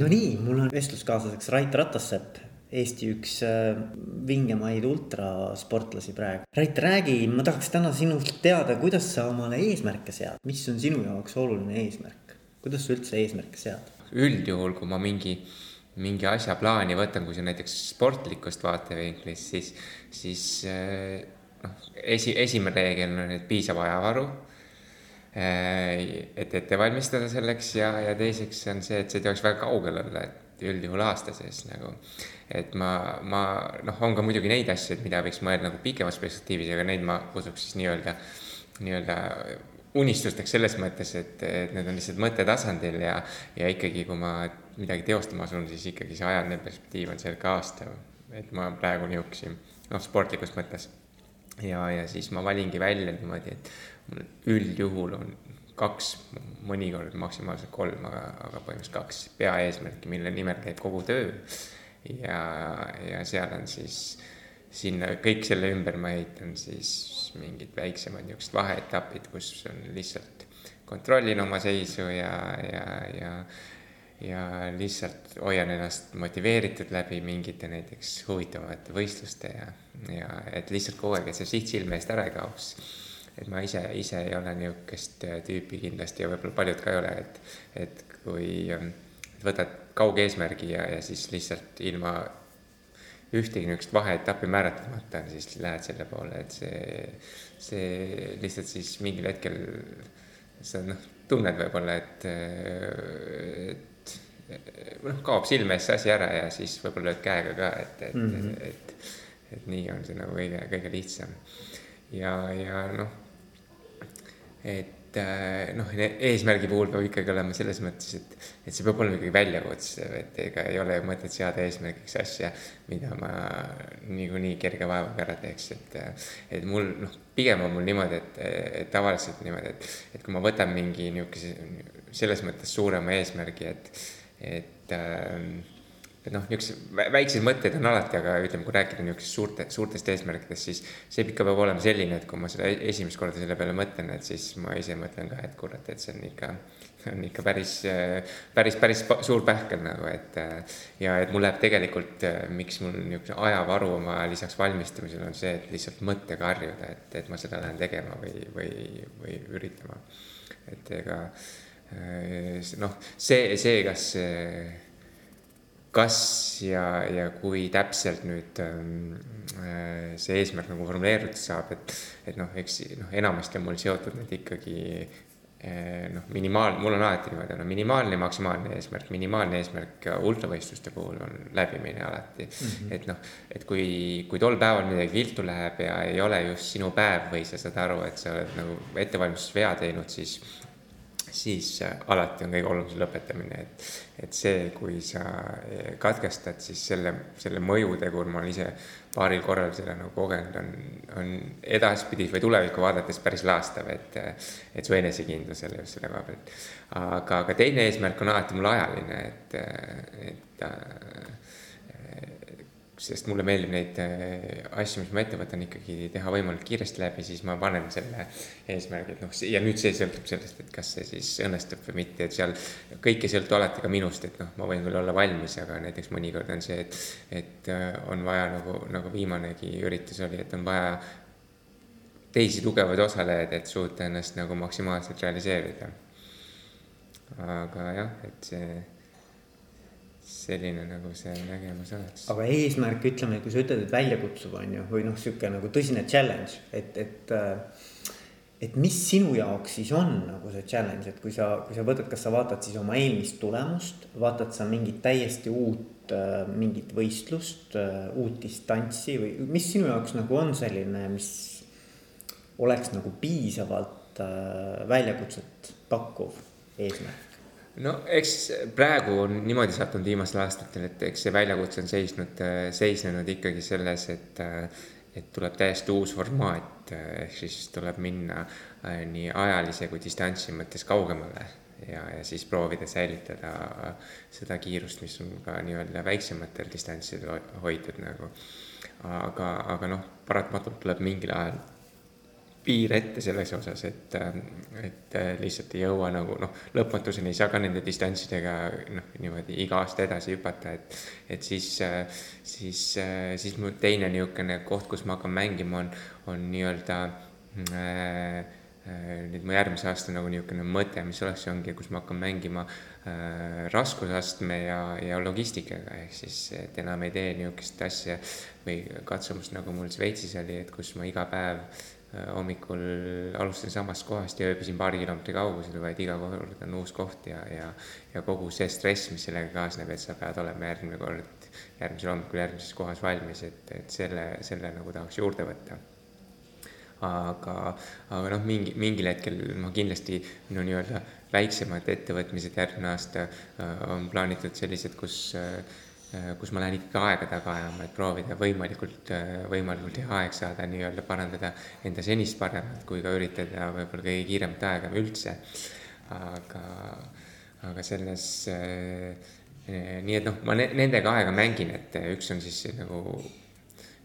no nii, mul on vestluskaaslaseks Rait Ratassepp, Eesti üks äh, vingemaid ultrasportlasi praegu. Rait, räägi, ma tahaks täna sinult teada, kuidas sa omale eesmärke sead, mis on sinu jaoks oluline eesmärk, kuidas sa üldse eesmärke sead? üldjuhul, kui ma mingi, mingi asja plaani võtan, kui see näiteks sportlikust vaatevinklist, siis, siis äh, noh, esi, esimene reegel on, et piisav ajavaru et ette valmistada selleks ja, ja teiseks on see, et see ei tohiks väga kaugel olla, et üldjuhul aasta sees nagu. et ma, ma noh, on ka muidugi neid asju, et mida võiks mõelda nagu pikemas perspektiivis, aga neid ma kusuks siis nii-öelda, nii-öelda unistusteks selles mõttes, et, et need on lihtsalt mõttetasandil ja, ja ikkagi, kui ma midagi teostama asun, siis ikkagi see ajaline perspektiiv on selge aasta. et ma praegu niisuguseid, noh, sportlikus mõttes. ja, ja siis ma valingi välja niimoodi, et üldjuhul on kaks, mõnikord maksimaalselt kolm, aga, aga põhimõtteliselt kaks peaeesmärki, mille nimel käib kogu töö. ja, ja seal on siis sinna kõik selle ümber ma ehitan siis mingid väiksemad niisugused vaheetapid, kus on lihtsalt kontrollin oma seisu ja, ja, ja ja lihtsalt hoian ennast motiveeritud läbi mingite näiteks huvitavate võistluste ja, ja et lihtsalt kogu aeg, et see siht silme eest ära ei kaoks et ma ise, ise ei ole niisugust äh, tüüpi kindlasti ja võib-olla paljud ka ei ole, et, et kui ähm, et võtad kauge eesmärgi ja, ja siis lihtsalt ilma ühtegi niisugust vaheetappi määratlemata, siis lähed selle poole, et see, see lihtsalt siis mingil hetkel sa noh, tunned võib-olla, et, et noh, kaob silme eest see asi ära ja siis võib-olla lööd käega ka, et, et mm, -hmm. et, et, et nii on see nagu kõige, kõige lihtsam. ja, ja noh et äh, noh, eesmärgi puhul peab ikkagi olema selles mõttes, et, et see peab olema ikkagi väljakutse, et ega ei ole ju mõtet seada eesmärgiks asja, mida ma niikuinii kerge vaevaga ära teeks, et, et mul noh, pigem on mul niimoodi, et, et tavaliselt niimoodi, et, et kui ma võtan mingi niisuguse selles mõttes suurema eesmärgi, et, et äh, et noh, niisuguseid väikseid mõtteid on alati, aga ütleme, kui rääkida niisugusest suurte, suurtest eesmärkidest, siis see ikka peab olema selline, et kui ma seda e-, esimest korda selle peale mõtlen, et siis ma ise mõtlen ka, et kurat, et see on ikka, on ikka päris, päris, päris suur pähkel nagu, et ja et mul läheb tegelikult, miks mul niisugune ajavaru oma lisaks valmistumisele on see, et lihtsalt mõttega harjuda, et, et ma seda lähen tegema või, või, või üritama. et ega noh, see, see, kas kas ja, ja kui täpselt nüüd ähm, äh, see eesmärk nagu formuleeritud saab, et, et noh, eks noh, enamasti on mul seotud need ikkagi äh, noh, minimaal, mul on alati niimoodi, no minimaalne ja maksimaalne eesmärk, minimaalne eesmärk ultravõistluste puhul on läbimine alati mm. -hmm. et noh, et kui, kui tol päeval midagi viltu läheb ja ei ole just sinu päev või sa saad aru, et sa oled nagu ettevalmistusvea teinud, siis siis äh, alati on kõige olulisem lõpetamine, et, et see, kui sa äh, katkestad, siis selle, selle mõjutegur, ma olen ise paaril korral seda nagu kogenud, on, on edaspidi või tulevikku vaadates päris laastav, et, et su enesekindlusele just selle koha pealt. aga, aga teine eesmärk on alati mul ajaline, et, et sest mulle meeldib neid äh, asju, mis ma ette võtan, ikkagi teha võimalikult kiiresti läbi, siis ma panen selle eesmärgi, et noh, ja nüüd see sõltub sellest, et kas see siis õnnestub või mitte, et seal kõik ei sõltu alati ka minust, et noh, ma võin küll olla valmis, aga näiteks mõnikord on see, et, et äh, on vaja nagu, nagu viimanegi üritus oli, et on vaja teisi tugevaid osalejaid, et suuta ennast nagu maksimaalselt realiseerida. aga jah, et see selline nagu see nägemus oleks. aga eesmärk, ütleme, kui sa ütled, et väljakutsuv on ju, või noh, sihuke nagu tõsine challenge, et, et. et mis sinu jaoks siis on nagu see challenge, et kui sa, kui sa võtad, kas sa vaatad siis oma eelmist tulemust, vaatad sa mingit täiesti uut, mingit võistlust, uut distantsi või mis sinu jaoks nagu on selline, mis oleks nagu piisavalt väljakutset pakkuv eesmärk? No eks praegu on niimoodi sattunud viimastel aastatel, et eks see väljakutse on seisnud, seisnenud ikkagi selles, et, et tuleb täiesti uus formaat, ehk siis tuleb minna äh, nii ajalise kui distantsi mõttes kaugemale ja, ja siis proovida säilitada seda kiirust, mis on ka nii-öelda väiksematel distantsidel hoitud nagu. aga, aga noh, paratamatult tuleb mingil ajal piir ette selles osas, et, et lihtsalt ei jõua nagu noh, lõpmatuseni ei saa ka nende distantsidega noh, niimoodi iga aasta edasi hüpata, et, et siis, siis, siis mu teine niisugune koht, kus ma hakkan mängima, on, on nii-öelda äh, nüüd mu järgmise aasta nagu niisugune mõte, mis oleks, ongi, kus ma hakkan mängima äh, raskusastme ja, ja logistikaga, ehk siis, et enam ei tee niisugust asja või katsumust, nagu mul Šveitsis oli, et kus ma iga päev äh, hommikul alustasin samast kohast ja ööbisin paari kilomeetri kaugusel, vaid iga kord on uus koht ja, ja, ja kogu see stress, mis sellega kaasneb, et sa pead olema järgmine kord, järgmisel hommikul järgmises kohas valmis, et, et selle, selle nagu tahaks juurde võtta. Aga, aga noh, mingi, mingil hetkel ma kindlasti minu nii-öelda väiksemad ettevõtmised järgmine aasta äh, on plaanitud sellised, kus äh, kus ma lähen ikkagi aega taga ajama, et proovida võimalikult, äh, võimalikult hea aeg saada, nii-öelda parandada enda senist paremat, kui ka üritada võib-olla kõige kiiremat aega üldse. aga, aga selles nii et noh, ma nendega aega mängin, et üks on siis nagu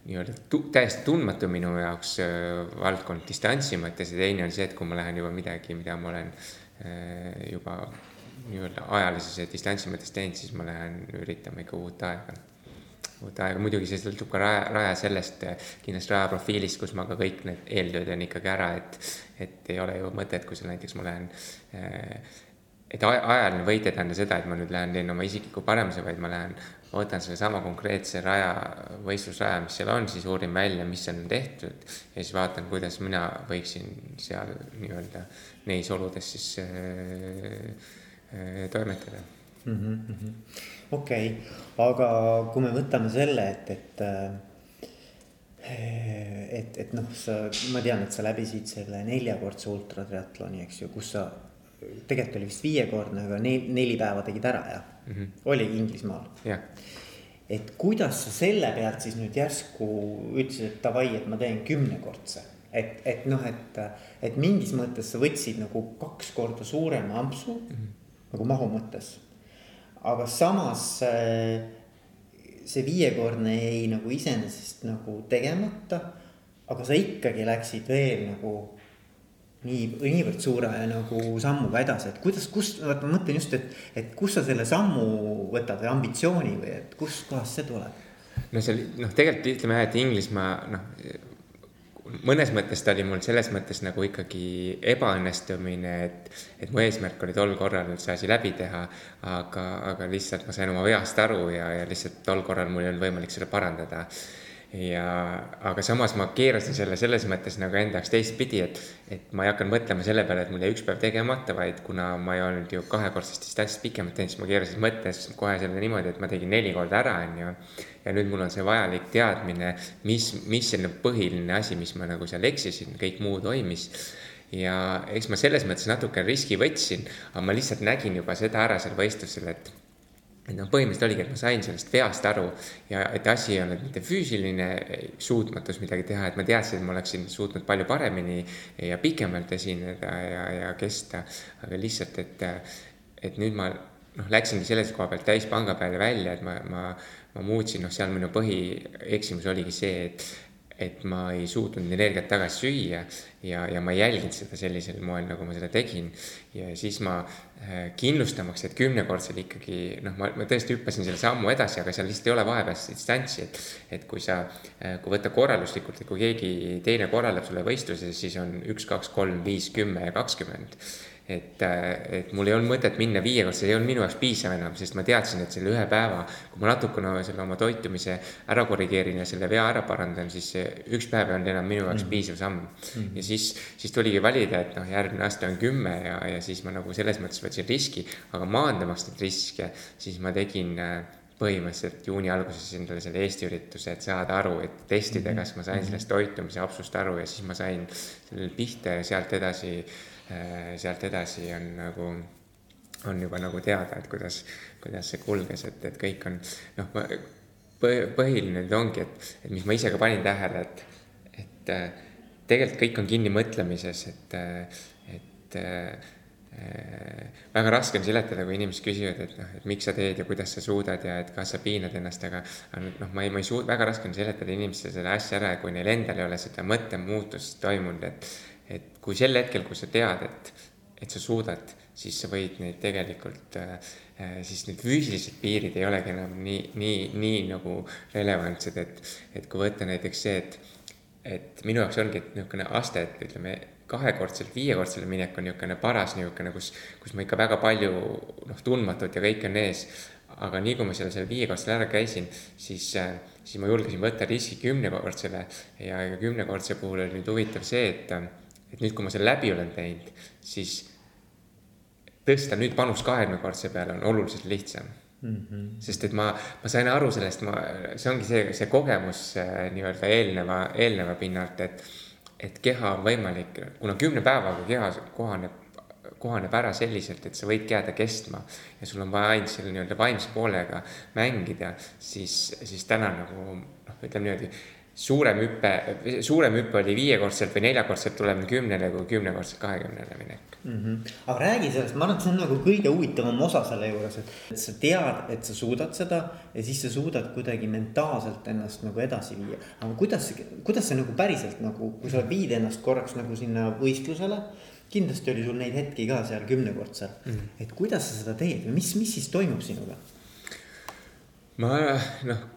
nii-öelda täiesti tundmatu minu jaoks äh, valdkond distantsi mõttes ja teine on see, et kui ma lähen juba midagi, mida ma olen äh, juba nii-öelda ajalises ja distantsi mõttes teinud, siis ma lähen üritama ikka uut aega. uut aega, muidugi see sõltub ka raja, raja sellest, kindlasti raja profiilist, kus ma ka kõik need eeltööd teen ikkagi ära, et, et ei ole ju mõtet, kui seal näiteks ma lähen äh, et ajaline võit ei tähenda seda, et ma nüüd lähen teen oma isikliku paremuse, vaid ma lähen võtan sellesama konkreetse raja, võistlusraja, mis seal on, siis uurin välja, mis seal on tehtud ja siis vaatan, kuidas mina võiksin seal nii-öelda neis oludes siis äh, toimetada mm -hmm.. okei okay., aga kui me võtame selle, et, et äh, et, et noh, sa, ma tean, et sa läbisid selle neljakordse ultratriatloni, eks ju, kus sa tegelikult oli vist viiekordne, aga neli, neli päeva tegid ära ja mm -hmm. oli Inglismaal yeah.. et kuidas sa selle pealt siis nüüd järsku ütlesid, et davai, et ma teen kümnekordse. et, et noh, et, et mingis mõttes sa võtsid nagu kaks korda suurema ampsu mm -hmm. Nagu mahu mõttes. aga samas see viiekordne jäi nagu iseenesest nagu tegemata. aga sa ikkagi läksid veel nagu nii, niivõrd suure nagu sammuga edasi, et kuidas, kust, vaata ma mõtlen just, et, et kust sa selle sammu võtad või ambitsiooni või et kustkohast see tuleb? no see oli noh, tegelikult ütleme jah, et Inglismaa noh, mõnes mõttes ta oli mul selles mõttes nagu ikkagi ebaõnnestumine, et, et mu eesmärk oli tol korral see asi läbi teha, aga, aga lihtsalt ma sain oma veast aru ja, ja lihtsalt tol korral mul ei olnud võimalik seda parandada ja, aga samas ma keerasin selle selles mõttes nagu enda jaoks teistpidi, et, et ma ei hakanud mõtlema selle peale, et mul jäi üks päev tegemata, vaid kuna ma ei olnud ju kahekordsest distantsist pikemalt teinud, siis ma keerasin mõttes kohe selle niimoodi, et ma tegin neli korda ära, on ju. ja nüüd mul on see vajalik teadmine, mis, mis selline põhiline asi, mis ma nagu seal eksisin, kõik muu toimis ja eks ma selles mõttes natuke riski võtsin, aga ma lihtsalt nägin juba seda ära seal võistlusel, et et noh, põhimõtteliselt oligi, et ma sain sellest veast aru ja et asi ei olnud mitte füüsiline suutmatus midagi teha, et ma teadsin, et ma oleksin suutnud palju paremini ja pikemalt esineda ja, ja kesta. aga lihtsalt, et, et nüüd ma noh, läksingi selles koha pealt täispanga peale välja, et ma, ma, ma muutsin, noh, seal minu põhieksimus oligi see, et, et ma ei suutnud energiat tagasi süüa ja, ja ma ei jälginud seda sellisel moel, nagu ma seda tegin. ja siis ma äh, kindlustamaks, et kümnekordsel ikkagi noh, ma, ma tõesti hüppasin selle sammu edasi, aga seal lihtsalt ei ole vahepealset distantsi, et. et kui sa, äh, kui võtta korralduslikult, et kui keegi teine korraldab sulle võistluse, siis on üks, kaks, kolm, viis, kümme ja kakskümmend et, et mul ei olnud mõtet minna viiekordse, ei olnud minu jaoks piisav enam, sest ma teadsin, et selle ühe päeva, kui ma natukene selle oma toitumise ära korrigeerin ja selle vea ära parandan, siis see üks päev ei olnud enam minu jaoks mm. piisav samm mm. -hmm. ja siis, siis tuligi valida, et noh, järgmine aasta on kümme ja, ja siis ma nagu selles mõttes võtsin riski, aga maandamaks neid riske, siis ma tegin äh, põhimõtteliselt juuni alguses endale selle Eesti ürituse, et saada aru, et testida, mhm. kas ma sain mhm. sellest toitumise apsust aru ja siis ma sain sellele pihta ja sealt edasi Äh, sealt edasi on nagu, on juba nagu teada, et kuidas, kuidas see kulges, et, et kõik on noh, põhiline nüüd ongi, et, et mis ma ise ka panin tähele, et, et äh, tegelikult kõik on kinni mõtlemises, et, äh, et väga raske on seletada, kui inimesed küsivad, et noh, et miks sa teed ja kuidas sa suudad ja et kas sa piinad ennast, aga. noh, ma ei, ma ei suuda, väga raske on seletada inimestele seda asja ära, kui neil endal ei ole seda mõttemuutust toimunud, et et kui sel hetkel, kui sa tead, et, et sa suudad, siis sa võid neid tegelikult äh, äh, siis need füüsilised piirid ei olegi enam nii, nii, nii nagu relevantsed, et, et kui võtta näiteks see, et, et minu jaoks ongi niisugune aste, et ütleme, kahekordselt viiekordsele minek on niisugune paras niisugune, kus, kus ma ikka väga palju noh, tundmatut ja kõike on ees. aga nii kui ma selle, selle viiekordsel ära käisin, siis, äh, siis ma julgesin võtta riski kümnekordsele ja, ja kümnekordse puhul oli nüüd huvitav see, et, et nüüd, kui ma selle läbi olen teinud, siis tõsta nüüd panus kahekümnekordse peale on oluliselt lihtsam mm. -hmm. sest et ma, ma sain aru sellest, ma, see ongi see, see kogemus äh, nii-öelda eelneva, eelneva pinnalt, et et keha on võimalik, kuna kümne päevaga keha kohaneb, kohaneb ära selliselt, et sa võidki jääda kestma ja sul on vaja ainult selle nii-öelda vaimse poolega mängida, siis, siis täna nagu noh, ütleme niimoodi suurem hüpe, suurem hüpe oli viiekordselt või neljakordselt tulemine kümnele kui kümnekordselt kahekümnele minek mm. -hmm. aga räägi sellest, ma arvan, et see on nagu kõige huvitavam osa selle juures, et sa tead, et sa suudad seda ja siis sa suudad kuidagi mentaalselt ennast nagu edasi viia. aga kuidas, kuidas see nagu päriselt nagu, kui sa viid ennast korraks nagu sinna võistlusele kindlasti oli sul neid hetki ka seal kümnekordsel mm, -hmm. et kuidas sa seda teed või mis, mis siis toimub sinuga? ma noh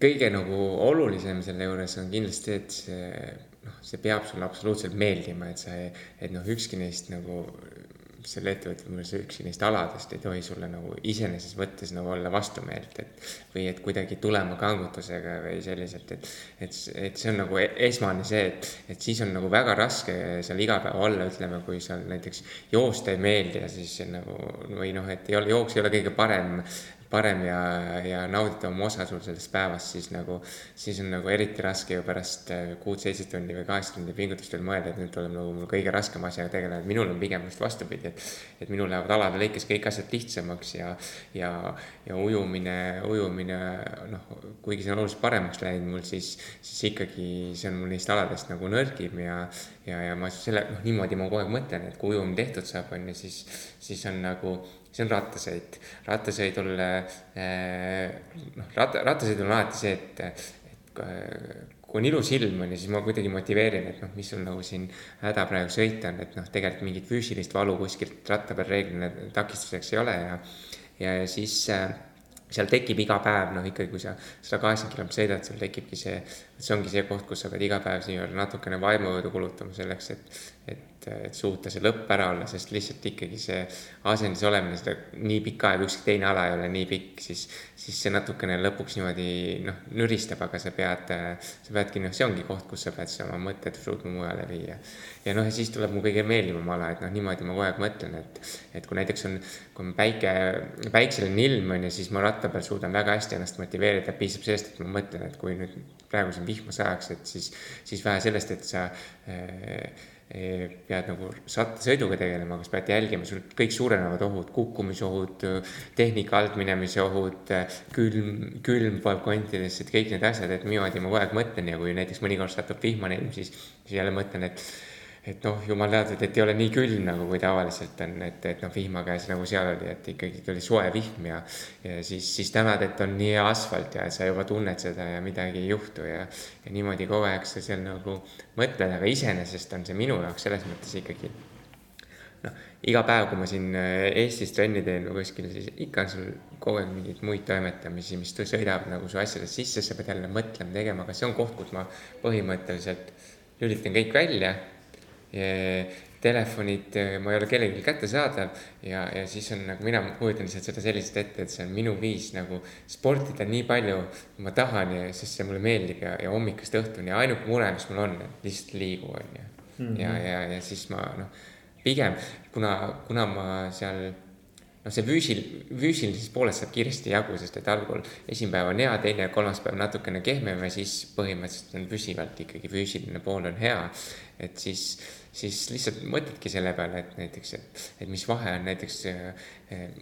kõige nagu olulisem selle juures on kindlasti, et see noh, see peab sulle absoluutselt meeldima, et sa, et noh, ükski neist nagu selle ettevõtte juures ükski neist aladest ei tohi sulle nagu iseenesest võttes nagu olla vastumeelt, et või et kuidagi tulema kangutusega või selliselt, et et, et see on nagu e-, esmane see, et, et siis on nagu väga raske seal iga päev olla, ütleme, kui seal näiteks joosta ei meeldi ja siis nagu või noh, et ei ole, jooks ei ole kõige parem parem ja, ja nauditavam osa sul sellest päevast, siis nagu, siis on nagu eriti raske ju pärast äh, kuut-seitse tundi või kaheksa tundi pingutust veel mõelda, et nüüd tuleb nagu mul kõige raskem asjaga tegeleda, et minul on pigem just vastupidi, et, et minul lähevad alade lõikes kõik asjad lihtsamaks ja, ja, ja ujumine, ujumine noh, kuigi see on oluliselt paremaks läinud mul, siis, siis ikkagi see on mul neist aladest nagu nõrgim ja, ja, ja ma selle, noh, niimoodi ma kogu aeg mõtlen, et kui ujumine tehtud saab, on ju, siis, siis on nagu see on rattasõit. rattasõidul eh, noh, ratta, rattasõidul on alati see, et, et kui on ilus ilm on ju, siis ma kuidagi motiveerin, et noh, mis sul nagu siin häda praegu sõita on, et noh, tegelikult mingit füüsilist valu kuskilt ratta peal reeglina takistuseks ei ole ja, ja siis äh, seal tekib iga päev, noh ikkagi, kui sa sada kaheksakümmend kilomeetrit sõidad, sul tekibki see, see ongi see koht, kus sa pead iga päev nii-öelda natukene vaimujõudu kulutama selleks, et, et et, et suuta see lõpp ära olla, sest lihtsalt ikkagi see asendis olemine, seda nii pikka aega, ükski teine ala ei ole nii pikk, siis, siis see natukene lõpuks niimoodi noh, nüristab, aga sa pead, sa peadki, noh, see ongi koht, kus sa pead siis oma mõtted suutma mujale viia. ja noh, ja siis tuleb mu kõige meeldivam ala, et noh, niimoodi ma kogu aeg mõtlen, et, et kui näiteks on, kui on päike, päikseline ilm on ju, siis ma ratta peal suudan väga hästi ennast motiveerida, piisab sellest, et ma mõtlen, et kui nüüd praegu siin vihma sajaks, et siis, siis vähe sellest, et sa äh, pead nagu sõiduga tegelema, kas pead jälgima, sul kõik suurenevad ohud, kukkumisohud, tehnika alt minemise ohud, külm, külm paneb kontidesse, et kõik need asjad, et niimoodi ma kogu aeg mõtlen ja kui näiteks mõnikord satub vihmane ilm, siis, siis jälle mõtlen, et et noh, jumal teadnud, et ei ole nii külm nagu, kui tavaliselt on, et, et noh, vihma käes nagu seal oli, et ikkagi oli soe vihm ja, ja siis, siis tänad, et on nii hea asfalt ja sa juba tunned seda ja midagi ei juhtu ja, ja niimoodi kogu aeg sa seal nagu mõtled, aga iseenesest on see minu jaoks selles mõttes ikkagi noh, iga päev, kui ma siin äh, Eestis trenni teen või kuskil, siis ikka on sul kogu aeg mingeid muid toimetamisi, mis sõidavad nagu su asjadest sisse, sa pead jälle mõtlema, tegema, aga see on koht, kus ma põhimõtteliselt lülitan kõik välja telefonid, ma ei ole kellelgi kättesaadav ja, ja siis on nagu mina kujutan lihtsalt seda selliselt ette, et see on minu viis nagu sportida nii palju, kui ma tahan ja sest see mulle meeldib ja, ja hommikust õhtuni ja ainuke mure, mis mul on, lihtsalt liigu on ju mm. -hmm. ja, ja, ja siis ma noh, pigem kuna, kuna ma seal noh, see füüsil, füüsilisest poolest saab kiiresti jagu, sest et algul esimene päev on hea, teine ja kolmas päev natukene kehvem ja siis põhimõtteliselt on püsivalt ikkagi füüsiline pool on hea. et siis siis lihtsalt mõtledki selle peale, et näiteks, et, et mis vahe on näiteks, eh,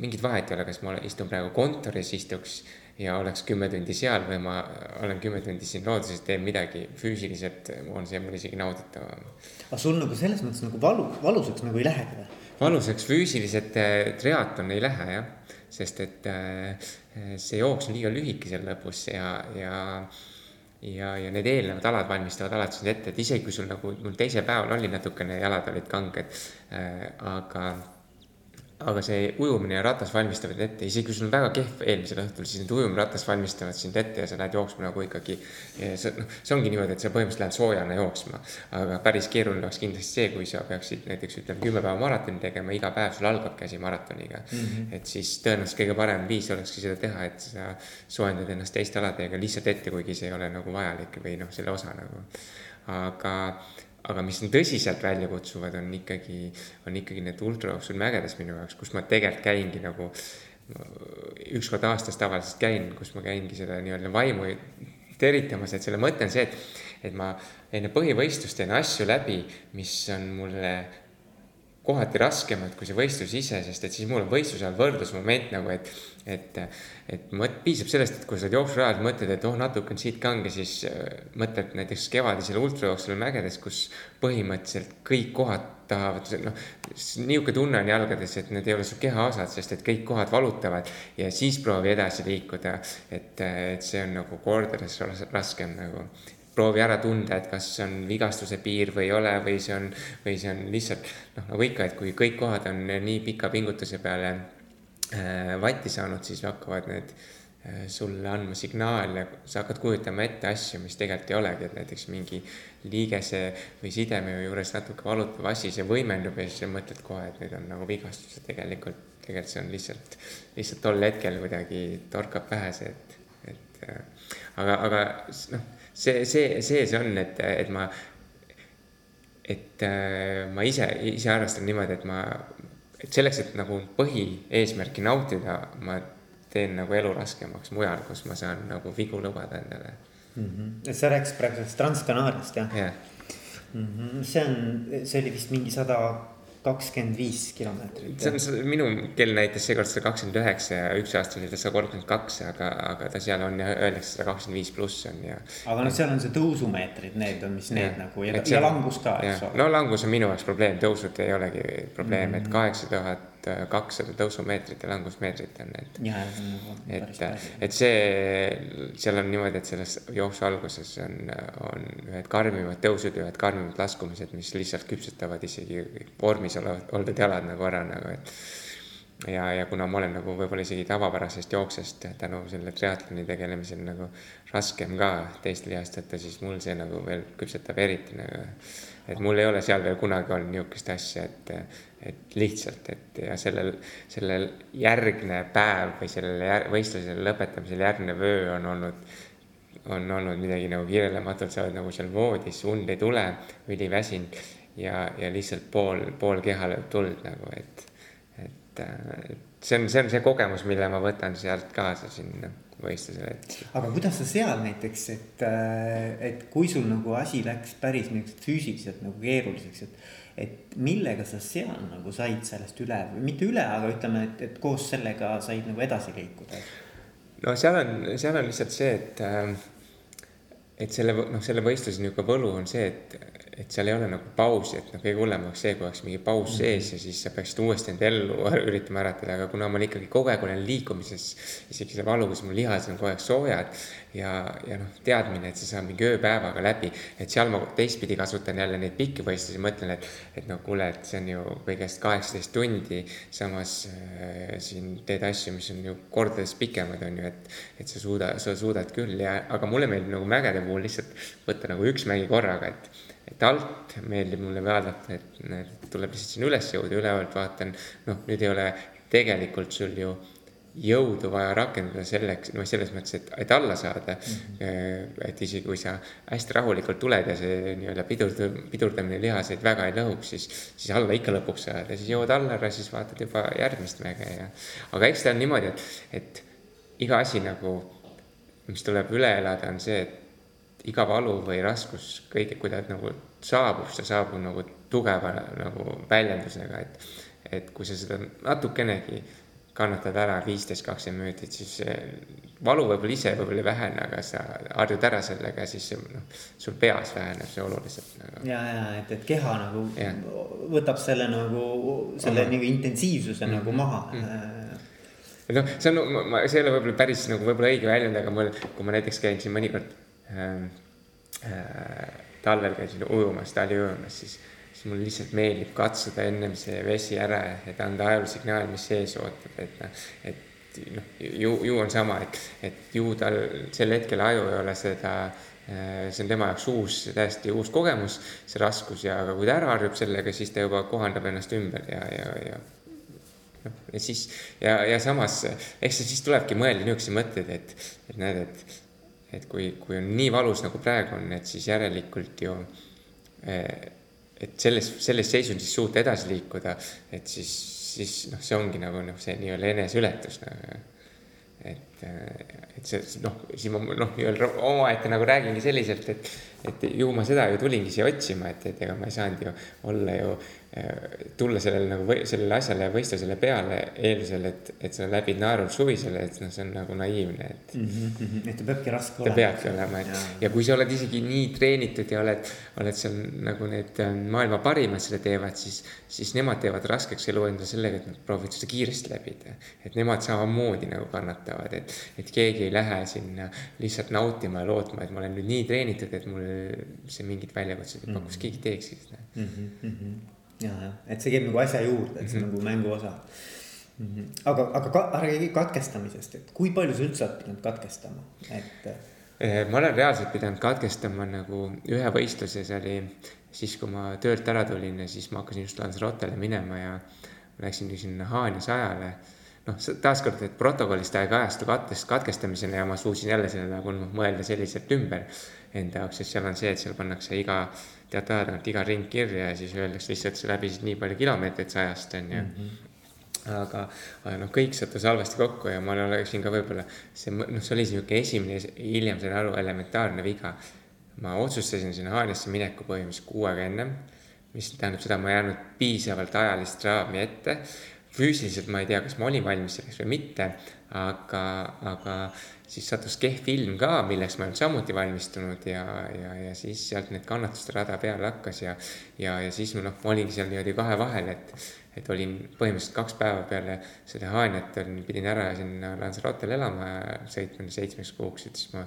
mingit vahet ei ole, kas ma istun praegu kontoris, istuks ja oleks kümme tundi seal või ma olen kümme tundi siin looduses, teen midagi füüsiliselt, on see mul isegi nauditavam. aga sul nagu selles mõttes nagu valu, valusaks nagu ei lähegi või? valusaks füüsiliselt eh, triatlon ei lähe jah, sest et eh, see jooks on liiga lühike seal lõpus ja, ja ja, ja need eelnevad alad valmistavad alati sind ette, et isegi kui sul nagu, mul teisel päeval oli natukene, jalad olid kanged äh,, aga aga see ujumine ja ratas valmistavad ette, isegi kui sul on väga kehv eelmisel õhtul, siis need ujumratas valmistavad sind ette ja sa lähed jooksma nagu ikkagi. see, noh, see ongi niimoodi, et sa põhimõtteliselt lähed soojana jooksma, aga päris keeruline oleks kindlasti see, kui sa peaksid näiteks ütleme kümme päeva maratoni tegema, iga päev sul algabki asi maratoniga mm. -hmm. et siis tõenäoliselt kõige parem viis olekski seda teha, et sa soojendad ennast teiste aladega lihtsalt ette, kuigi see ei ole nagu vajalik või noh, selle osa nagu. aga aga mis on tõsiselt väljakutsuvad, on ikkagi, on ikkagi need ultrajooksul mägedes minu jaoks, kus ma tegelikult käingi nagu üks kord aastas tavaliselt käin, kus ma käingi seda nii-öelda vaimu teritamas, et selle mõte on see, et, et ma enne põhivõistlust teen asju läbi, mis on mulle kohati raskemad kui see võistlus ise, sest et siis mul on võistluse ajal võrdlusmoment nagu, et, et, et mõt-, piisab sellest, et kui sa oled jooksurajal, mõtled, et oh, natuke on siit kange, siis äh, mõtled näiteks kevadisel ultrajooksul mägedes, kus põhimõtteliselt kõik kohad tahavad, noh, niisugune tunne on jalgades, et need ei ole su kehaosad, sest et kõik kohad valutavad ja siis proovi edasi liikuda. et, et see on nagu kordades raskem nagu proovi ära tunda, et kas see on vigastuse piir või ei ole, või see on, või see on lihtsalt noh, nagu ikka, et kui kõik kohad on nii pika pingutuse peale vatti saanud, siis hakkavad need äh, sulle andma signaale, sa hakkad kujutama ette asju, mis tegelikult ei olegi, et näiteks mingi liigese või sideme juures natuke valutav asi, see võimendub ja siis sa mõtled kohe, et nüüd on nagu vigastus ja tegelikult, tegelikult see on lihtsalt, lihtsalt tol hetkel kuidagi torkab pähe see, et, et äh, aga, aga noh see, see, see see on, et, et ma, et äh, ma ise, ise arvestan niimoodi, et ma, et selleks, et nagu põhieesmärki nautida, ma teen nagu elu raskemaks mujal, kus ma saan nagu vigu lubada endale mm. -hmm. sa rääkisid praegu sellest Trans-Canaariast jah yeah.? Mm -hmm. see on, see oli vist mingi sada kakskümmend viis kilomeetrit. see on, minu kell näitas seekord sada kakskümmend üheksa ja üks aasta oli ta sada kolmkümmend kaks, aga, aga ta seal on ja öeldakse sada kakskümmend viis pluss on ja. aga noh, seal on see tõusumeetrid, need on, mis need ja, nagu ja, ja langus ka, eks ole. no langus on minu jaoks probleem, tõusud ei olegi probleem mm, -hmm. et kaheksa tuhat kakssada tõusumeetrit ja langusmeetrit on. Nagu et, et see, seal on niimoodi, et selles jooksu alguses on, on ühed karmimad tõusud ja ühed karmimad laskumised, mis lihtsalt küpsetavad isegi vormis olevad, oldud jalad nagu ära nagu, et ja, ja kuna ma olen nagu võib-olla isegi tavapärasest jooksest tänu selle triatloni tegelemisel nagu raskem ka teist lihast võtta, siis mul see nagu veel küpsetab eriti nagu. Et mul ei ole seal veel kunagi olnud niisugust asja, et, et lihtsalt, et ja sellel, sellel järgne päev või sellele jär, võistlusele lõpetamisele järgnev öö on olnud, on olnud midagi nagu kirjeldamatut, sa oled nagu seal voodis, und ei tule, üliväsinud ja, ja lihtsalt pool, pool keha lööb tuld nagu, et, et, et see on, see on see kogemus, mille ma võtan sealt kaasa sinna võistlusele, et. aga kuidas sa seal näiteks, et, et kui sul nagu asi läks päris niisuguseks füüsiliselt nagu keeruliseks, et et millega sa seal nagu said sellest üle või mitte üle, aga ütleme, et, et koos sellega said nagu edasi liikuda? no seal on, seal on lihtsalt see, et, et selle, noh, selle võistluse niisugune võlu on see, et, et seal ei ole nagu pausi, et noh, kõige hullem oleks see, kui oleks mingi paus mm -hmm. sees ja siis sa peaksid uuesti end ellu üritama äratada, aga kuna ma ikkagi kogu aeg olen liikumises, isegi see valu, kus mu lihased on kogu aeg soojad ja, ja noh, teadmine, et see saab mingi ööpäevaga läbi, et seal ma teistpidi kasutan jälle neid pikki võistlusi, mõtlen, et, et no kuule, et see on ju kõigest kaheksateist tundi, samas äh, siin teed asju, mis on ju kordades pikemad, on ju, et, et sa suuda, sa suudad küll ja, aga mulle meeldib nagu mägede puhul lihtsalt võtta nagu üks mägi korraga, et et alt meeldib mulle vaadata, et näed, tuleb lihtsalt sinna üles jõuda, ülevalt vaatan, noh, nüüd ei ole tegelikult sul ju jõudu vaja rakendada selleks, noh, selles mõttes, et, et alla saada mm. -hmm. et isegi kui sa hästi rahulikult tuled ja see nii-öelda pidurd-, pidurdamine lihaseid väga ei lõhuks, siis, siis alla ikka lõpuks saad ja siis jõuad alla ära, siis vaatad juba järgmist mäge ja. aga eks ta on niimoodi, et, et iga asi nagu, mis tuleb üle elada, on see, et iga valu või raskus, kõige, kui ta nagu saabub, see saabub nagu tugeva nagu väljendusega, et, et kui sa seda natukenegi kannatad ära viisteist, kakskümmend minutit, siis valu võib-olla ise võib-olla ei vähene, aga sa harjud ära sellega, siis noh, sul peas väheneb see oluliselt nagu. ja, ja et, et keha nagu ja. võtab selle nagu, selle Aha. nagu intensiivsuse mm -hmm. nagu maha mm. -hmm. noh, see on, ma, see ei ole võib-olla päris nagu võib-olla õige väljend, aga mul, kui ma näiteks käin siin mõnikord talvel käisin ujumas, taliujumas, siis, siis mulle lihtsalt meeldib katsuda ennem see vesi ära, et anda ajusignaal, mis sees ootab, et noh, et noh, ju, ju on sama, et, et ju tal sel hetkel aju ei ole seda äh, see on tema jaoks uus, täiesti uus kogemus, see raskus ja, aga kui ta ära harjub sellega, siis ta juba kohandab ennast ümber ja, ja, ja noh, ja siis ja, ja samas, eks see siis tulebki mõelda niisuguseid mõtteid, et, et näed, et, et kui, kui on nii valus nagu praegu on, et siis järelikult ju eh, et selles, selles seisundis suuta edasi liikuda, et siis, siis noh, see ongi nagu noh, see nii-öelda eneseületus nagu et, et see noh, siin ma noh, nii-öelda omaette nagu räägingi selliselt, et, et ju ma seda ju tulingi siia otsima, et, et ega ma ei saanud ju olla ju tulla sellele nagu sellele asjale võistlusele peale eeldusel, et, et sa läbid naerul suvisele, et noh, see on nagu naiivne, et mm. -hmm. et ta peabki raske olema. ta peabki olema, et ja. ja kui sa oled isegi nii treenitud ja oled, oled seal nagu need ähm, maailma parimad seda teevad, siis, siis nemad teevad raskeks elu endale sellega, et nad proovivad seda kiiresti läbida. et nemad samamoodi nagu kannatavad, et, et keegi ei lähe sinna lihtsalt nautima ja lootma, et ma olen nüüd nii treenitud, et mul see mingit väljakutset ei paku, siis keegi teekski seda mm. -hmm ja, jah, et see käib nagu asja juurde, et see on mm -hmm. nagu mängu osa mm. -hmm. aga, aga ka, räägi katkestamisest, et kui palju sa üldse oled pidanud katkestama, et. Eh, ma olen reaalselt pidanud katkestama nagu ühe võistluse, see oli siis, kui ma töölt ära tulin ja siis ma hakkasin just Lanzarotele minema ja läksin sinna Haanja sajale noh, taaskord, et protokollist ta ei kajastu katkest, katkestamisena ja ma suutsin jälle selle nagu noh, mõelda selliselt ümber enda jaoks, sest seal on see, et seal pannakse iga teate aja tagant iga ring kirja ja siis öeldakse lihtsalt, sa läbisid nii palju kilomeetreid sajast, on ju mm. -hmm aga, aga noh, kõik sattus halvasti kokku ja ma oleksin ka võib-olla see, noh, see oli niisugune esimene, hiljem sain aru, elementaarne viga. ma otsustasin sinna Haanjasse mineku põhimõtteliselt kuu aega ennem, mis tähendab seda, ma ei jäänud piisavalt ajalist raami ette. Füüsiliselt ma ei tea, kas ma olin valmis selleks või mitte, aga, aga siis sattus kehv film ka, milleks ma ei olnud samuti valmistunud ja, ja, ja siis sealt need kannatuste rada peale hakkas ja, ja, ja siis noh, ma olingi seal niimoodi kahe vahel, et, et olin põhimõtteliselt kaks päeva peale seda Haanjat olin, pidin ära sinna Lanzarotele elama sõitma seitsmeks kuuks, et siis ma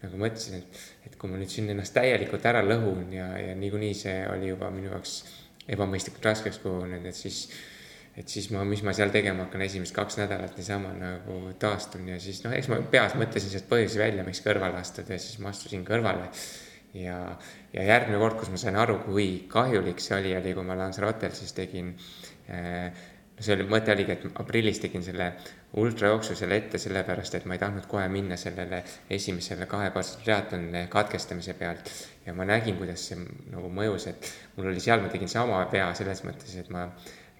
nagu mõtlesin, et, et kui ma nüüd siin ennast täielikult ära lõhun ja, ja niikuinii see oli juba minu jaoks ebamõistlikult raskeks kujunenud, et siis et siis ma, mis ma seal tegema hakkan, esimesed kaks nädalat niisama nagu taastun ja siis noh, eks ma peas mõtlesin sealt põhjusi välja, miks kõrvale astuda ja siis ma astusin kõrvale. ja, ja järgmine kord, kus ma sain aru, kui kahjulik see oli, oli, kui ma Lanzarotel siis tegin äh, no see oli, mõte oligi, et aprillis tegin selle ultrajooksu selle ette sellepärast, et ma ei tahtnud kohe minna sellele esimesele kahekordsele triatlonile katkestamise pealt. ja ma nägin, kuidas see nagu mõjus, et mul oli seal, ma tegin sama vea selles mõttes, et ma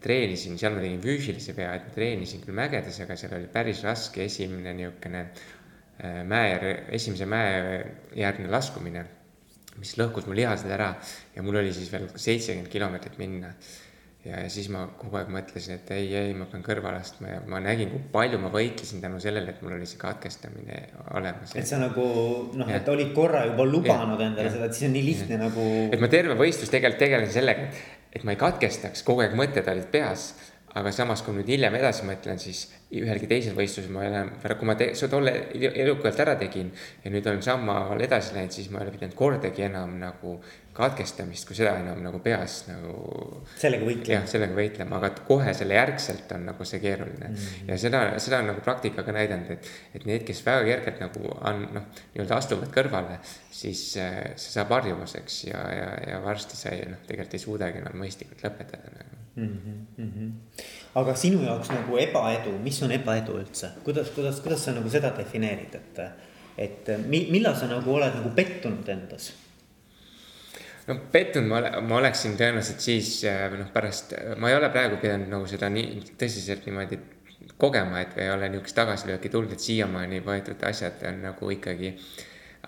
treenisin, seal ma tegin füüsilise pea, et treenisin küll mägedes, aga seal oli päris raske esimene niisugune äh, mäe, esimese mäe järgne laskumine, mis lõhkus mu lihased ära ja mul oli siis veel seitsekümmend kilomeetrit minna. ja, siis ma kogu aeg mõtlesin, et ei, ei, ma pean kõrvale astma ja ma nägin, kui palju ma võitlesin tänu sellele, et mul oli see katkestamine olemas. et sa nagu noh, et olid korra juba lubanud ja, endale ja, seda, et siis on nii lihtne ja. nagu. et ma terve võistlus tegelikult tegelesin sellega, et et ma ei katkestaks, kogu aeg mõtted olid peas. Aga samas, kui nüüd hiljem edasi mõtlen, siis ühelgi teisel võistlusel ma enam, kui ma te, tolle edukalt ära tegin ja nüüd olen sammhaaval edasi läinud, siis ma ei ole pidanud kordagi enam nagu katkestamist kui seda enam nagu peas nagu. sellega võitlema. jah, sellega võitlema, aga kohe selle järgselt on nagu see keeruline mm. -hmm. ja seda, seda on nagu praktika ka näidanud, et, et need, kes väga kergelt nagu on noh, nii-öelda astuvad kõrvale, siis äh, see saab harjumuseks ja, ja, ja varsti sa ei noh, tegelikult ei suudagi enam mõistlikult lõpetada nagu mm. -hmm. aga sinu jaoks nagu ebaedu, mis on ebaedu üldse, kuidas, kuidas, kuidas sa nagu seda defineerid, et, et millal sa nagu oled nagu pettunud endas no pettunud ma, ma oleksin tõenäoliselt siis äh, noh, pärast, ma ei ole praegu pidanud nagu seda nii tõsiselt niimoodi kogema, et ei ole niisugust tagasilööki tulnud, et siiamaani võetud asjad on nagu ikkagi.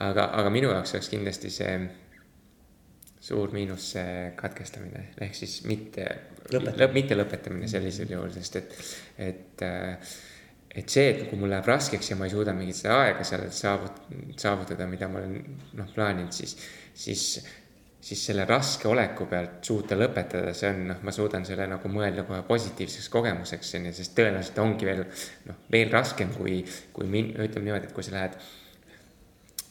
aga, aga minu jaoks oleks kindlasti see suur miinus see katkestamine ehk siis mitte, lõp, mitte lõpetamine sellisel juhul, sest et, et et see, et kui mul läheb raskeks ja ma ei suuda mingit seda aega seal saavut-, saavutada, mida ma olen noh plaaninud, siis, siis siis selle raske oleku pealt suuta lõpetada, see on noh, ma suudan selle nagu mõelda kohe positiivseks kogemuseks, on ju, sest tõenäoliselt ongi veel noh, veel raskem kui, kui min-, ütleme niimoodi, et kui sa lähed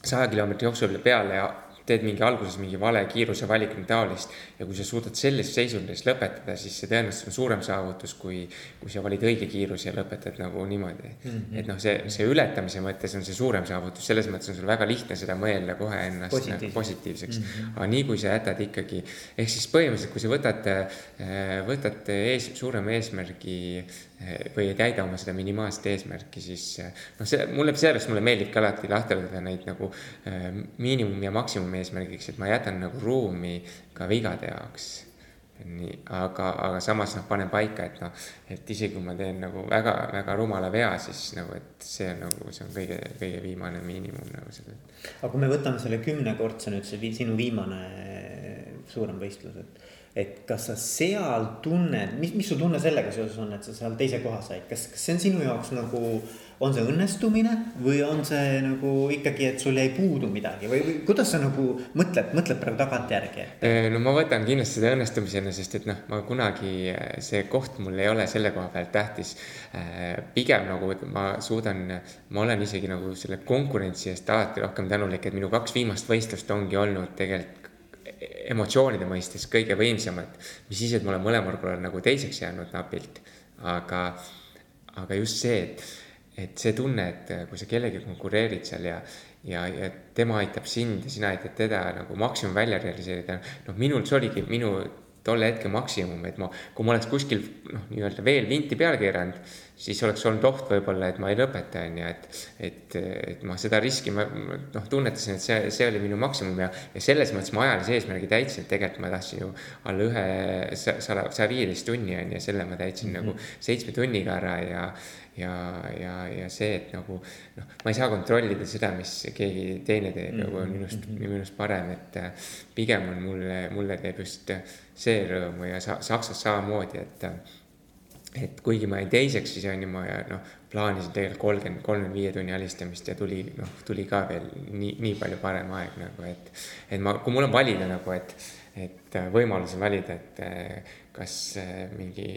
saja kilomeetri jooksul peale ja teed mingi alguses mingi vale kiiruse valik või taolist. ja kui sa suudad sellises seisundis lõpetada, siis see tõenäoliselt on suurem saavutus, kui, kui sa valid õige kiiruse ja lõpetad nagu niimoodi mm. -hmm. et noh, see, see ületamise mõttes on see suurem saavutus, selles mõttes on sul väga lihtne seda mõelda kohe ennast Positiivse. nagu positiivseks mm. -hmm. aga nii kui sa jätad ikkagi, ehk siis põhimõtteliselt, kui sa võtate, võtate ees, suurema eesmärgi või ei täida oma seda minimaalset eesmärki, siis noh, see mulle, sellepärast mulle meeldibki alati lahterdada neid nagu äh, miinimum ja maksimum eesmärgiks, et ma jätan nagu ruumi ka vigade jaoks. nii, aga, aga samas noh, panen paika, et noh, et isegi kui ma teen nagu väga-väga rumala vea, siis nagu, et see on nagu, see on kõige, kõige viimane miinimum nagu seda. aga kui me võtame selle kümnekordse nüüd see sinu viimane suurem võistlus, et et kas sa seal tunned, mis, mis su tunne sellega seoses on, et sa seal teise koha said, kas, kas see on sinu jaoks nagu, on see õnnestumine või on see nagu ikkagi, et sul jäi puudu midagi või, või kuidas sa nagu mõtled, mõtled praegu tagantjärgi? no ma võtan kindlasti seda õnnestumisena, sest et noh, ma kunagi, see koht mul ei ole selle koha pealt tähtis. pigem nagu ma suudan, ma olen isegi nagu selle konkurentsi eest alati rohkem tänulik, et minu kaks viimast võistlust ongi olnud tegelikult emotsioonide mõistes kõige võimsamad, mis siis, et ma olen mõlemal korral nagu teiseks jäänud napilt, aga, aga just see, et, et see tunne, et kui sa kellegagi konkureerid seal ja, ja, ja tema aitab sind ja sina aitad teda nagu maksimum välja realiseerida, noh, minul see oligi minu tolle hetke maksimum, et ma, kui ma oleks kuskil noh, nii-öelda veel vinti peale keeranud, siis oleks olnud oht võib-olla, et ma ei lõpeta, on ju, et, et, et ma seda riski, ma noh, tunnetasin, et see, see oli minu maksimum ja, ja selles mõttes ma ajalise eesmärgi täitsin, et tegelikult ma tahtsin ju alla ühe sada, saja viieteist tunni on ju, selle ma täitsin mm -hmm. nagu seitsme tunniga ära ja, ja, ja, ja see, et nagu noh, ma ei saa kontrollida seda, mis keegi teine teeb ja kui on minust mm, -hmm. minust parem, et äh, pigem on mulle, mulle teeb just see rõõmu ja sa, Saksas samamoodi, et et kuigi ma jäin teiseks, siis on ju ma noh, plaanisin tegelikult kolmkümmend, kolmkümmend viie tunni alistamist ja tuli noh, tuli ka veel nii, nii palju parem aeg nagu, et. et ma, kui mul on valida nagu, et, et võimalus on valida, et kas mingi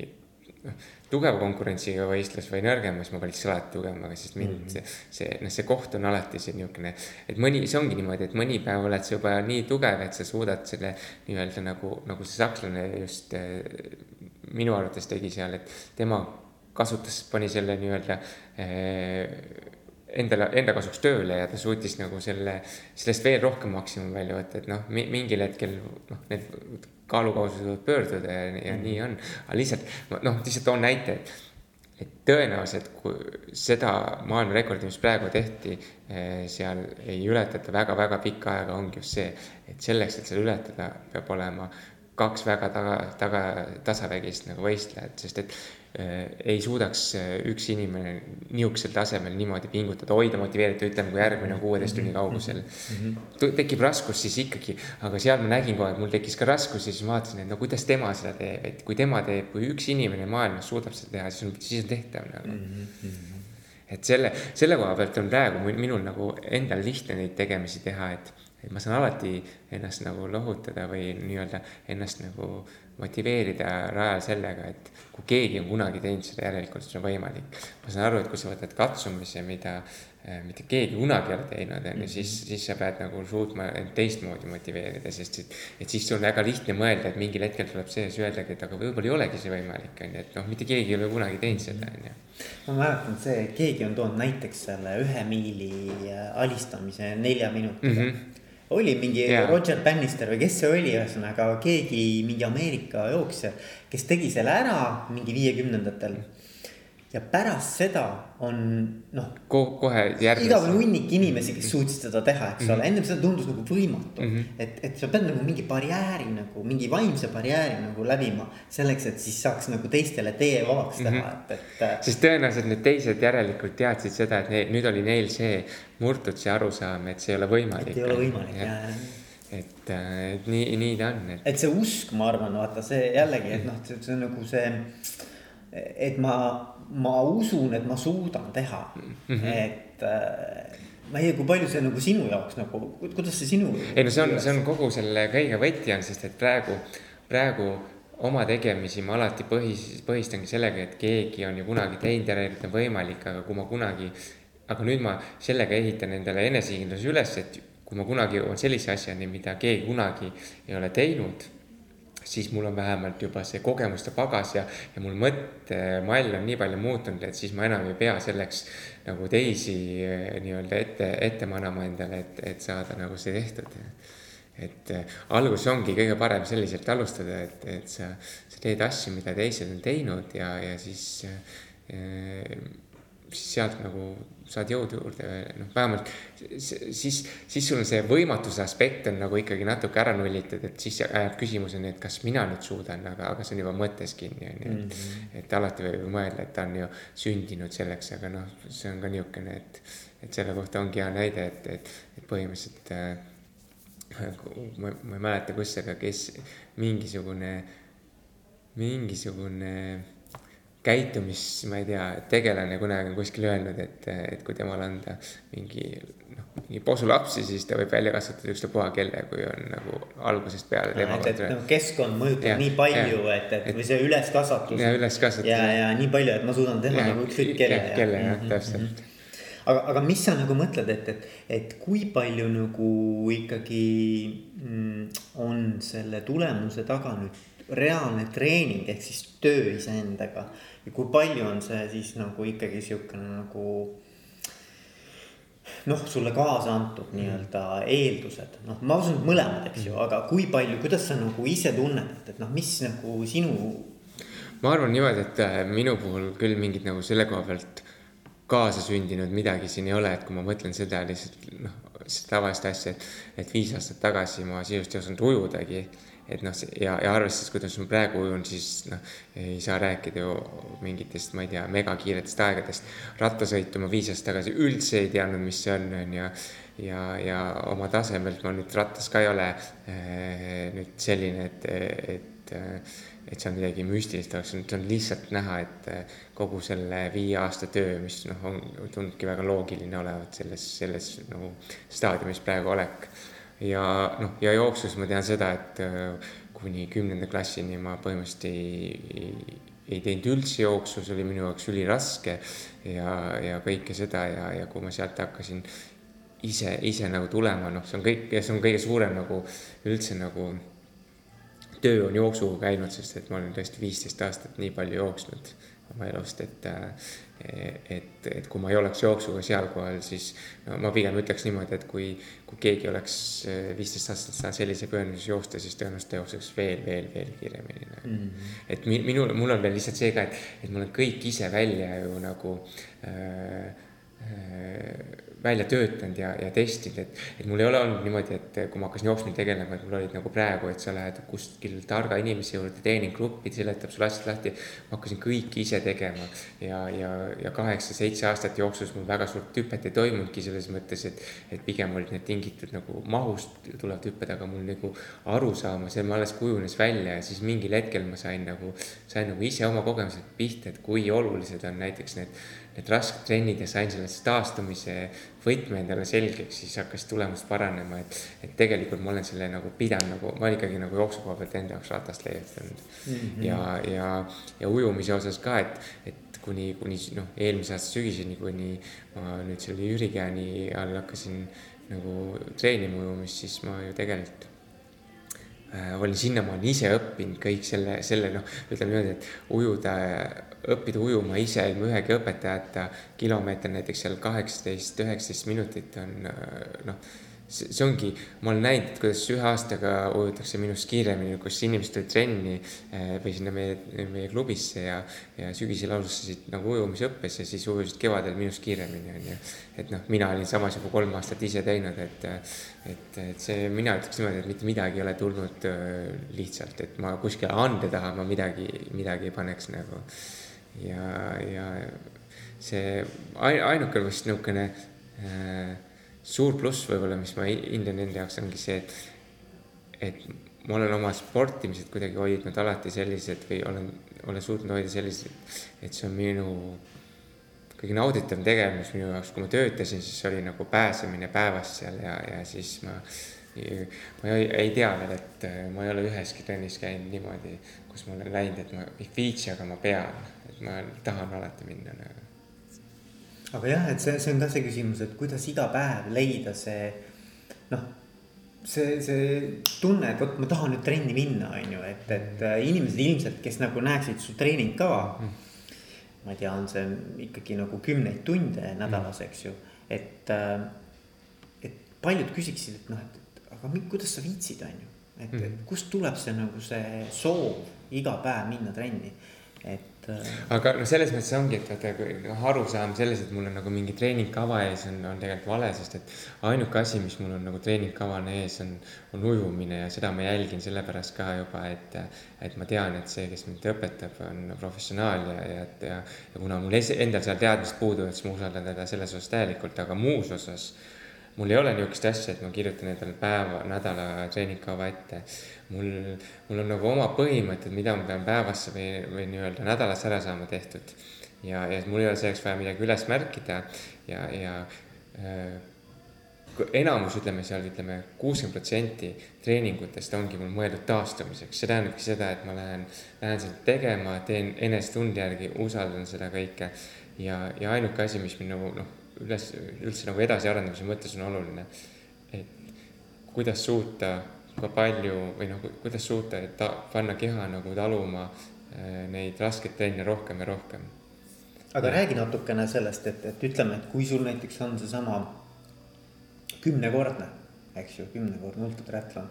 noh, tugeva konkurentsiga võistlus või nõrgemas, ma valiks alati tugevamaga, sest mind mm -hmm. see, see, noh, see koht on alati see niisugune, et mõni, see ongi niimoodi, et mõni päev oled sa juba nii tugev, et sa suudad selle nii-öelda nagu, nagu see sakslane just minu arvates tegi seal, et tema kasutas, pani selle nii-öelda eh, endale, enda kasuks tööle ja ta suutis nagu selle, sellest veel rohkem maksimum välja võtta, et noh, mingil hetkel noh, need kaalukausid võivad pöörduda ja, ja nii on. aga lihtsalt noh, lihtsalt toon näite, et, et tõenäoliselt, kui seda maailmarekordi, mis praegu tehti, eh, seal ei ületata väga-väga pikka aega, ongi just see, et selleks, et seda ületada, peab olema kaks väga taga, taga, tasavägist nagu võistlejat, sest et äh, ei suudaks äh, üks inimene niisugusel tasemel niimoodi pingutada, hoida motiveeritud, ütleme, kui järgmine on kuueteist tunni kaugusel mm. -hmm. tekib raskus siis ikkagi, aga seal ma nägin kohe, et mul tekkis ka raskus ja siis ma vaatasin, et no kuidas tema seda teeb, et kui tema teeb, kui üks inimene maailmas suudab seda teha, siis on, siis on tehtav nagu mm. -hmm. et selle, selle koha pealt on praegu minul nagu endal lihtne neid tegemisi teha, et et ma saan alati ennast nagu lohutada või nii-öelda ennast nagu motiveerida rajal sellega, et kui keegi on kunagi teinud seda, järelikult see on võimalik. ma saan aru, et kui sa võtad katsumise, mida eh, mitte keegi kunagi ei ole teinud, on ju, siis, mhm. siis sa pead nagu suutma end teistmoodi motiveerida, sest et, et siis on väga lihtne mõelda, et mingil hetkel tuleb sees öeldagi, et aga võib-olla ei olegi see võimalik, on ju, et noh, mitte keegi ei ole kunagi teinud seda, on ju. ma mäletan, see, keegi on toonud näiteks selle ühe miili äh, alistamise nelja minutiga mm. -hmm oli mingi yeah. Roger Bannister või kes see oli, ühesõnaga keegi, mingi Ameerika jooksja, kes tegi selle ära mingi viiekümnendatel ja pärast seda on noh Ko. kohe järgmine. igavene hunnik inimesi, kes suutsid seda teha, eks mm -hmm. ole, ennem seda tundus nagu võimatu mm. -hmm. et, et sa pead nagu mingi barjääri nagu mingi vaimse barjääri nagu läbima selleks, et siis saaks nagu teistele tee vabaks teha mm, -hmm. et, et. sest tõenäoliselt need teised järelikult teadsid seda, et need, nüüd oli neil see murtud see arusaam, et see ei ole võimalik. et ei ole võimalik ja, ja et, et nii, nii ta on et.... et see usk, ma arvan, vaata see jällegi, et noh, see on nagu see, et ma ma usun, et ma suudan teha mm, -hmm. et äh, ma ei tea, kui palju see nagu sinu jaoks nagu, kuidas see sinu. ei no see on, see on kogu selle kõige võti on, sest et praegu, praegu oma tegemisi ma alati põhis, põhistangi sellega, et keegi on ju kunagi teinud, järelikult on võimalik, aga kui ma kunagi aga nüüd ma sellega ehitan endale enesekindluse üles, et kui ma kunagi jõuan sellise asjani, mida keegi kunagi ei ole teinud siis mul on vähemalt juba see kogemuste pagas ja, ja mul mõttemall on nii palju muutunud, et siis ma enam ei pea selleks nagu teisi eh, nii-öelda ette, ette manama endale, et, et saada nagu see tehtud. et eh, alguses ongi kõige parem selliselt alustada, et, et sa, sa teed asju, mida teised on teinud ja, ja siis äh, siis sealt nagu saad jõudu juurde, noh, vähemalt siis, siis sul on see võimatuse aspekt on nagu ikkagi natuke ära nullitud, et siis jääb küsimuseni, et kas mina nüüd suudan, aga, aga see on juba mõttes kinni, on ju, et. -hmm. et alati võib ju mõelda, et ta on ju sündinud selleks, aga noh, see on ka niisugune, et, et selle kohta ongi hea näide, et, et, et põhimõtteliselt äh, ma, ma ei mäleta, kus, aga kes mingisugune, mingisugune käitumis, ma ei tea, tegelane kunagi on kuskil öelnud, et, et kui temale anda mingi noh, mingi posulapsi, siis ta võib välja kasvatada ükstapuha kelle, kui on nagu algusest peale tema no,. et, et noh, keskkond mõjutab ja, nii palju, et, et või see üleskasvatus. ja üleskasvatus. ja, ja nii palju, et ma suudan teha ja, nagu ükskõik kelle. kelle jah, mhm, täpselt mm. -hmm aga, aga mis sa nagu mõtled, et, et, et kui palju nagu ikkagi mm, on selle tulemuse taga nüüd reaalne treening ehk siis töö iseendaga. Ja kui palju on see siis nagu ikkagi sihukene nagu noh, sulle kaasa antud nii-öelda eeldused, noh, ma usun, et mõlemad, eks ju, aga kui palju, kuidas sa nagu ise tunned, et, et noh, mis nagu sinu. ma arvan niimoodi, et äh, minu puhul küll mingit nagu selle koha pealt kaasasündinud midagi siin ei ole, et kui ma mõtlen seda lihtsalt noh, seda tavalist asja, et, et viis aastat tagasi ma sisuliselt ei osanud ujudagi et noh, ja, ja arvestades, kuidas ma praegu ujun, siis noh, ei saa rääkida ju mingitest, ma ei tea, megakiiretest aegadest. rattasõitu ma viis aastat tagasi üldse ei teadnud, mis see on, on ju. ja, ja oma tasemelt ma nüüd rattas ka ei ole äh, nüüd selline, et, et, et on midagi müstilist oleks, see on lihtsalt näha, et eh, kogu selle viie aasta töö, mis noh, on tundubki väga loogiline olevat selles, selles nagu staadiumis praegu olek ja noh, ja jooksus ma tean seda, et äh, kuni kümnenda klassini ma põhimõtteliselt ei, ei, ei teinud üldse jooksu, see oli minu jaoks üliraske ja, ja kõike seda ja, ja kui ma sealt hakkasin ise, ise nagu tulema, noh, see on kõik see on kõige suurem nagu üldse nagu töö on jooksuga käinud, sest et ma olen tõesti viisteist aastat nii palju jooksnud oma elust, et äh, et, et kui ma ei oleks jooksuga seal kohal, siis no ma pigem ütleks niimoodi, et kui, kui keegi oleks eh, viisteist aastat saanud sellise pühenduse joosta, siis tõenäoliselt ta jookseks veel, veel, veel kiiremini nagu. mm. -hmm. et minul, mul on veel lihtsalt see ka, et, et ma olen kõik ise välja ju nagu äh, äh, välja töötanud ja, ja testinud, et, et mul ei ole olnud niimoodi, et kui ma hakkasin jooksma tegelema, et mul olid nagu praegu, et sa lähed kuskil targa inimese juurde, treeninggruppi, seletab sulle asjad lahti. ma hakkasin kõike ise tegema ja, ja, ja kaheksa-seitse aastat jooksus mul väga suurt hüpet ei toimunudki selles mõttes, et, et pigem olid need tingitud nagu mahust tulevad hüpped, aga mul nagu arusaama, see alles kujunes välja ja siis mingil hetkel ma sain nagu, sain nagu ise oma kogemused pihta, et kui olulised on näiteks need need rasked trennid ja sain sellest taastumise võtme endale selgeks, siis hakkas tulemus paranema, et, et tegelikult ma olen selle nagu pidanud nagu, ma olen ikkagi nagu jooksu koha pealt enda jaoks ratast leiutanud mm. -hmm. ja, ja, ja ujumise osas ka, et, et kuni, kuni noh, eelmise aasta sügiseni, kuni ma nüüd selle Jüri Kääni all hakkasin nagu treenima ujumist, siis ma ju tegelikult olin sinnamaani ise õppinud kõik selle, selle noh, ütleme niimoodi, et ujuda õppida ujuma ise ilma ühegi õpetajata, kilomeeter näiteks seal kaheksateist, üheksateist minutit on noh, see ongi, ma olen näinud, et kuidas ühe aastaga ujutakse minust kiiremini, kus inimesed tulid trenni eh, või sinna meie, meie klubisse ja, ja sügisel alustasid nagu ujumisõppes ja siis ujusid kevadel minust kiiremini, onju. et noh, mina olin samas juba kolm aastat ise teinud, et, et, et see, mina ütleks niimoodi, et mitte midagi ei ole tulnud eh, lihtsalt, et ma kuskile ande taha ma midagi, midagi ei paneks nagu ja, ja see ainuke vist niisugune äh, suur pluss võib-olla, mis ma hindan enda jaoks, ongi see, et, et ma olen oma sportimised kuidagi hoidnud alati sellised või olen, olen suutnud hoida sellised, et see on minu kõige nauditav tegevus minu jaoks, kui ma töötasin, siis oli nagu pääsemine päevast seal ja, ja siis ma ma ei, ei tea veel, et ma ei ole üheski trennis käinud niimoodi, kus ma olen läinud, et ma ei viitsi, aga ma pean et ma tahan alati minna nagu. Aga jah, et see, see on ka see küsimus, et kuidas iga päev leida see noh see, see tunne, et vot ma tahan nüüd trenni minna, on ju, et, et äh, inimesed ilmselt, kes nagu näeksid su treeningkava mm.. ma ei tea, on see ikkagi nagu kümneid tunde nädalas, eks ju, et, äh, et paljud küsiksid, et noh, et, et aga kuidas sa viitsid, on ju. et mm., et kust tuleb see nagu see soov iga päev minna trenni, et et. Äh, aga noh, selles mõttes ongi, et vaata noh, arusaam selles, et mul on nagu mingi treeningkava ees on, on tegelikult vale, sest et ainuke asi, mis mul on nagu treeningkavana ees, on, on ujumine ja seda ma jälgin sellepärast ka juba, et, et ma tean, et see, kes mind õpetab, on professionaal ja, ja, ja, ja kuna mul endal seal teadmised puuduvad, siis ma usaldan teda selles osas täielikult, aga muus osas mul ei ole niisugust asja, et ma kirjutan endale päeva, nädala treeningkava ette. Mul, mul on nagu oma põhimõtted, mida ma pean päevasse või, või nii-öelda nädalas ära saama tehtud. ja, ja mul ei ole selleks vaja midagi üles märkida ja, ja äh, enamus, ütleme seal, ütleme kuuskümmend protsenti treeningutest ongi mul mõeldud taastumiseks, see tähendabki seda, et ma lähen, lähen seda tegema, teen enesetunde järgi, usaldan seda kõike. ja, ja ainuke asi, mis mind nagu noh üles, üldse nagu edasiarendamise mõttes on oluline. et kuidas suuta ka palju või noh, kuidas suuta ta, panna keha nagu taluma äh, neid raskeid trenne rohkem ja rohkem. aga ja. räägi natukene sellest, et, et ütleme, et kui sul näiteks on seesama kümnekordne, eks ju, kümnekordne ultratriatlon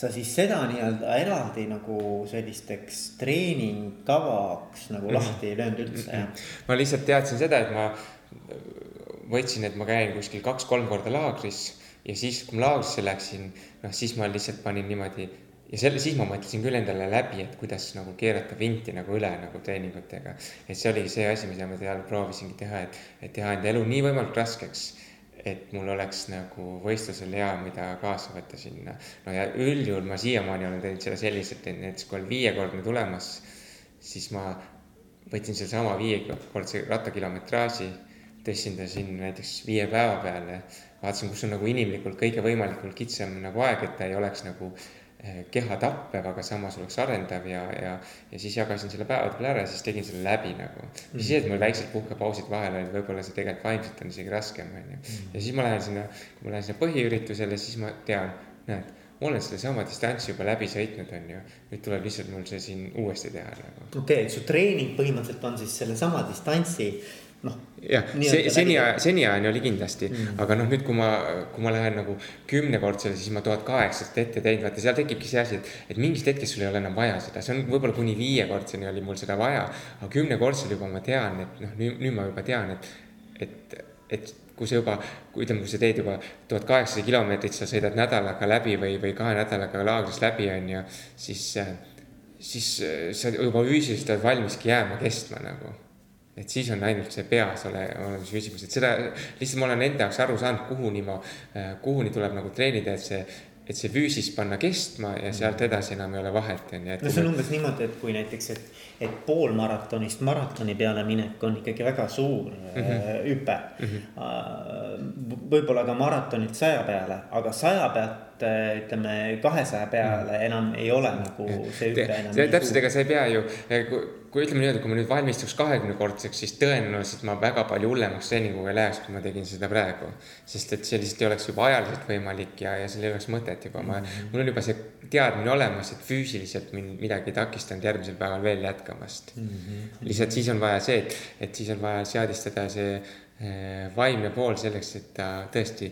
sa siis seda nii-öelda eraldi nagu sellisteks treeningkavaks nagu mm -hmm. lahti ei löönud üldse mm? -hmm. ma lihtsalt teadsin seda, et ma võtsin, et ma käin kuskil kaks-kolm korda laagris ja siis, kui ma laagrisse läksin, noh, siis ma lihtsalt panin niimoodi ja selle, siis ma mõtlesin küll endale läbi, et kuidas nagu keerata vinti nagu üle nagu treeningutega. et see oligi see asi, mida ma seal proovisingi teha, et, et teha enda elu nii võimalikult raskeks. et mul oleks nagu võistlusel hea, mida kaasa võtta sinna. no ja üldjuhul ma siiamaani olen teinud seda selliselt, et näiteks kui on viiekordne tulemas, siis ma võtsin sellesama viiekordse rattakilometraaži tõstsin ta sinna näiteks viie päeva peale. Vaatasin, kus on nagu inimlikult kõige võimalikult kitsam nagu aeg, et ta ei oleks nagu eh, keha tappev, aga samas oleks arendav ja, ja, ja siis jagasin selle päevade peale ära ja siis tegin selle läbi nagu. mis siis, et mul väiksed puhkepausid vahel olid, võib-olla see tegelikult vaimselt on isegi raskem, onju. ja siis ma lähen sinna, kui ma lähen sinna põhiüritusele, siis ma tean, näed ma olen sellesama distantsi juba läbi sõitnud, on ju. nüüd tuleb lihtsalt mul see siin uuesti teha nagu. okei okay,, su treening põhimõtteliselt on siis sellesama distantsi noh. jah, see seni, seniajani oli kindlasti mm., aga noh, nüüd, kui ma, kui ma lähen nagu kümnekordsele, siis ma tuhat kaheksast ette teinud, vaata seal tekibki see asi, et, et mingist hetkest sul ei ole enam vaja seda, see on võib-olla kuni viiekordseni oli mul seda vaja. aga kümnekordsel juba ma tean, et noh, nüüd, nüüd ma juba tean, et, et, et kui sa juba, ütleme, kui sa teed juba tuhat kaheksasada kilomeetrit, sa sõidad nädalaga läbi või, või kahe nädalaga laagris läbi, on ju, siis, siis sa juba füüsiliselt oled valmiski jääma kestma nagu et siis on ainult see peas ole, olemise küsimus, et seda lihtsalt ma olen enda jaoks aru saanud, kuhuni ma, kuhuni tuleb nagu treenida, et see, et see füüsis panna kestma ja sealt edasi enam ei ole vahet, on ju. no see on umbes niimoodi, et kui näiteks, et, et poolmaratonist maratoni peale minek on ikkagi väga suur mm -hmm. hüpe mm. -hmm. võib-olla ka maratonilt saja peale, aga saja pealt äh, ütleme kahesaja peale mm. enam ei ole nagu see hüpe enam. täpselt, ega sa ei pea ju, kui ütleme niimoodi, kui ma nüüd valmistuks kahekümnekordseks, siis tõenäoliselt ma väga palju hullemaks treeninguga ei läheks, kui ma tegin seda praegu. sest et see lihtsalt ei oleks juba ajaliselt võimalik ja, ja seal ei oleks mõtet juba, ma -hmm. mul on juba see teadmine olemas, et füüsiliselt mind midagi ei takistanud järgmisel päeval veel jätkamast mm. -hmm. lihtsalt siis on vaja see, et, et siis on vaja seadistada see vaimne pool selleks, et ta tõesti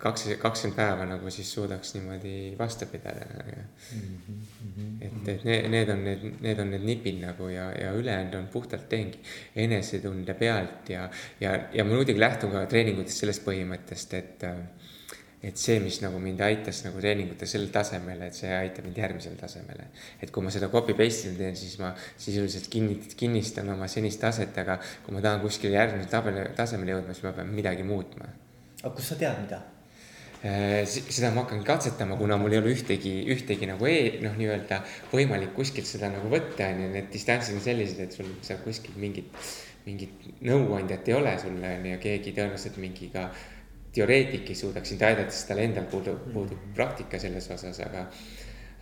kaks, kakskümmend päeva nagu siis suudaks niimoodi vastu pidada mm. -hmm. et, et need, need on need, need on need nipid nagu ja, ja ülejäänud on puhtalt teengi enesetunde pealt ja, ja, ja ma muidugi lähtun ka treeningutest sellest põhimõttest, et äh, et see, mis nagu mind aitas nagu treeningute sel tasemel, et see aitab mind järgmisele tasemele. et kui ma seda copy paste'ina teen, siis ma sisuliselt kinni, kinnistan oma senist taset, aga kui ma tahan kuskile järgmisele tabeli, tasemele jõudma, siis ma pean midagi muutma. aga kust sa tead, mida? Äh, seda ma hakkan katsetama, kuna mul ei ole ühtegi, ühtegi nagu e, noh, nii-öelda võimalik kuskilt seda nagu võtta, on ju, need distantsid on sellised, et sul seal kuskil mingit, mingit nõuandjat ei ole sulle, on ju, ja keegi tõenäoliselt mingiga teoreetik ei suudaks sind aidata, sest tal endal puudub, mm. puudub praktika selles osas, aga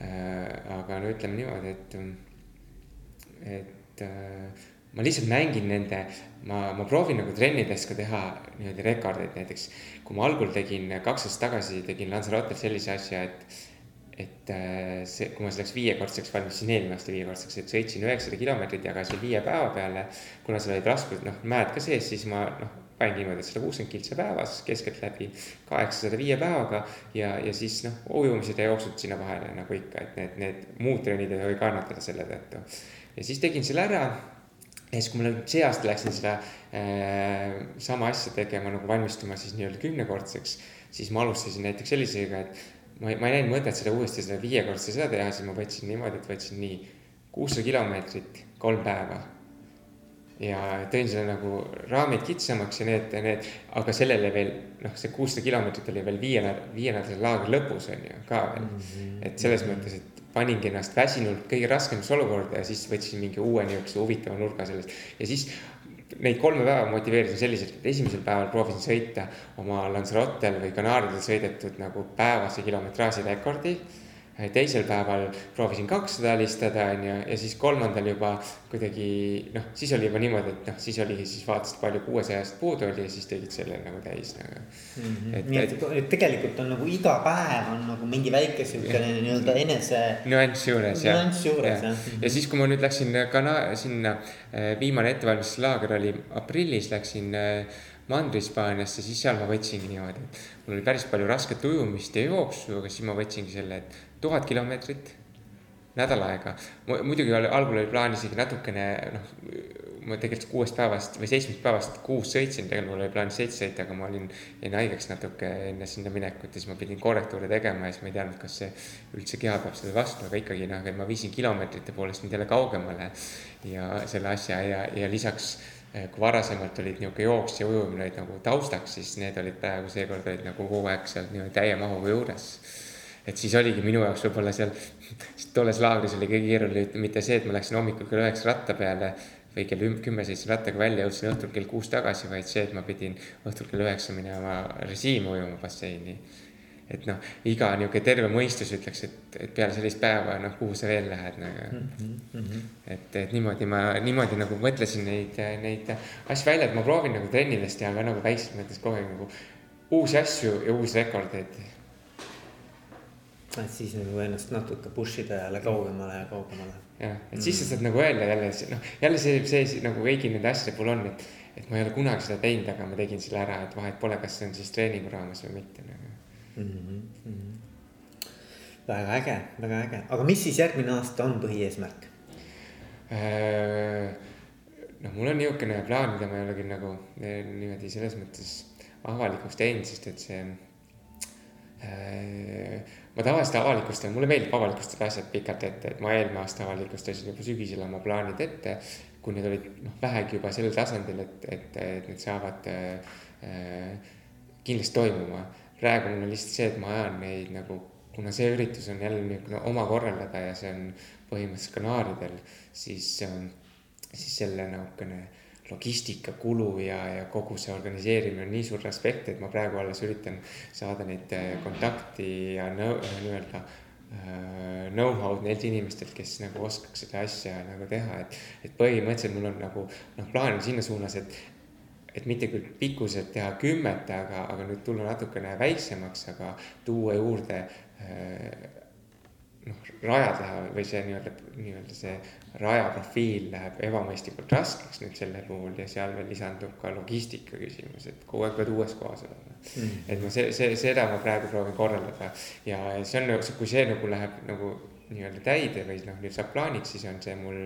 äh,. aga no ütleme niimoodi, et, et äh, ma lihtsalt mängin nende, ma, ma proovin nagu trennides ka teha niimoodi rekordeid, näiteks kui ma algul tegin kaks aastat tagasi tegin Lanzarotel sellise asja, et et äh, see, kui ma selleks viiekordseks valmistasin eelmine aasta viiekordseks, et sõitsin üheksasada kilomeetrit, jagasin viie päeva peale. kuna seal olid raskused, noh, mäed ka sees, siis ma noh, panin niimoodi, et sada kuuskümmend kiltsa päevas keskeltläbi kaheksasada viie päevaga. ja, ja siis noh, ujumised ja jooksud sinna vahele nagu ikka, et need, need muud trennid ei tohi kannatada selle tõttu. ja siis tegin selle ära ja siis, kui ma see aasta läksin seda äh, sama asja tegema nagu valmistuma siis nii-öelda kümnekordseks, siis ma alustasin näiteks sellisega, et ma ei, ma ei näinud mõtet seda uuesti seda viiekordse seda teha, siis ma võtsin niimoodi, et võtsin nii kuussada kilomeetrit, kolm päeva. Ja tõin selle nagu raamid kitsamaks ja need, need, aga sellele veel noh, see kuussada kilomeetrit oli veel viie, viienädalase laagri lõpus on ju ka veel mm. -hmm. et selles mõttes, et paningi ennast väsinult kõige raskemasse olukorda ja siis võtsin mingi uue niisuguse huvitava nurga sellest. ja siis neid kolme päeva motiveerisin selliselt, et esimesel päeval proovisin sõita oma Lanzarotel või Kanaaridel sõidetud nagu päevase kilometraaži rekordi teisel päeval proovisin kakssada alistada, onju, ja siis kolmandal juba kuidagi noh, siis oli juba niimoodi, et noh, siis oligi, siis vaatasid, palju kuuesajast puudu oli ja siis tegid selle nagu täis nagu mm. -hmm. et, nii et, et tegelikult on nagu iga päev on nagu mingi väike siukene nii-öelda enese. nüanss juures jah. nüanss juures jah. ja siis, kui ma nüüd läksin ka sinna, eh, viimane ettevalmistuslaager oli aprillis, läksin äh, Mandri-Hispaaniasse, siis seal ma võtsingi niimoodi, et mul oli päris palju rasket ujumist ja jooksu, aga siis ma võtsingi selle, et tuhat kilomeetrit nädal aega. muidugi algul oli plaan isegi natukene noh, ma tegelikult kuuest päevast või seitsmest päevast kuus sõitsin, tegelikult mul oli plaanis seitse sõita, aga ma olin, jäin haigeks natuke enne sinna minekut ja siis ma pidin korrektuure tegema ja siis ma ei teadnud, kas see üldse keha peab seda vastu, aga ikkagi noh, ma viisin kilomeetrite poolest nüüd jälle kaugemale ja selle asja ja, ja lisaks Eh, kui varasemalt olid niisugune jooks ja ujumine olid nagu taustaks, siis need olid praegu seekord olid nagu kogu aeg seal niimoodi täiemahuga juures. Et siis oligi minu jaoks võib-olla seal, tolles laagris oli kõige keerulisem mitte see, et ma läksin hommikul kell üheksa ratta peale või kell kümme sõitsin rattaga välja, jõudsin õhtul kell kuus tagasi, vaid see, et ma pidin õhtul kell üheksa minema režiimi ujuma basseini et noh, iga niisugune terve mõistus ütleks, et, et peale sellist päeva, noh, kuhu sa veel lähed nagu mm. -hmm. et, et niimoodi ma, niimoodi nagu mõtlesin neid, neid asju välja, et ma proovin nagu trennides teha ka nagu väikses mõttes kogu aeg nagu uusi asju ja uusi rekordeid. Et siis nagu ennast natuke push ida jälle kaugemale ja kaugemale. jah, et mm. siis sa saad nagu öelda jälle, noh, jälle see, see nagu kõigi nende asjade puhul on, et, et ma ei ole kunagi seda teinud, aga ma tegin selle ära, et vahet pole, kas see on siis treeningu raames või mitte nagu mm. -hmm. väga äge, väga äge, aga mis siis järgmine aasta on põhieesmärk äh,? noh, mul on niisugune plaan, mida ma ei ole küll nagu eh, niimoodi selles mõttes avalikuks teinud, sest et see äh,. Ma tavaliselt avalikustan, mulle meeldib avalikustada asjad pikalt ette, et ma eelmine aasta avalikustasin juba sügisel oma plaanid ette. kui need olid noh, vähegi juba sellel tasandil, et, et, et need saavad äh, kindlasti toimuma praegu mul on lihtsalt see, et ma ajan neid nagu, kuna see üritus on jälle niisugune oma korraldada ja see on põhimõtteliselt Kanaaridel, siis, siis selle niisugune logistikakulu ja, ja kogu see organiseerimine on nii suur aspekt, et ma praegu alles üritan saada neid äh, kontakti ja nii-öelda äh, know-how'd neilt inimestelt, kes nagu oskaks seda asja nagu teha, et, et põhimõtteliselt mul on nagu noh, plaan sinna suunas, et, et mitte küll pikkuselt teha kümmet, aga, aga nüüd tulla natukene väiksemaks, aga tuua juurde äh, noh, raja teha või see nii-öelda, nii-öelda see raja profiil läheb ebamõistlikult raskeks nüüd selle puhul ja seal veel lisandub ka logistika küsimus, et kogu aeg pead uues kohas olema. Mm.. et ma see, see, seda ma praegu proovin korraldada. Ja see on, kui see nagu läheb nagu nii-öelda täide või noh, nüüd saab plaaniks, siis on see mul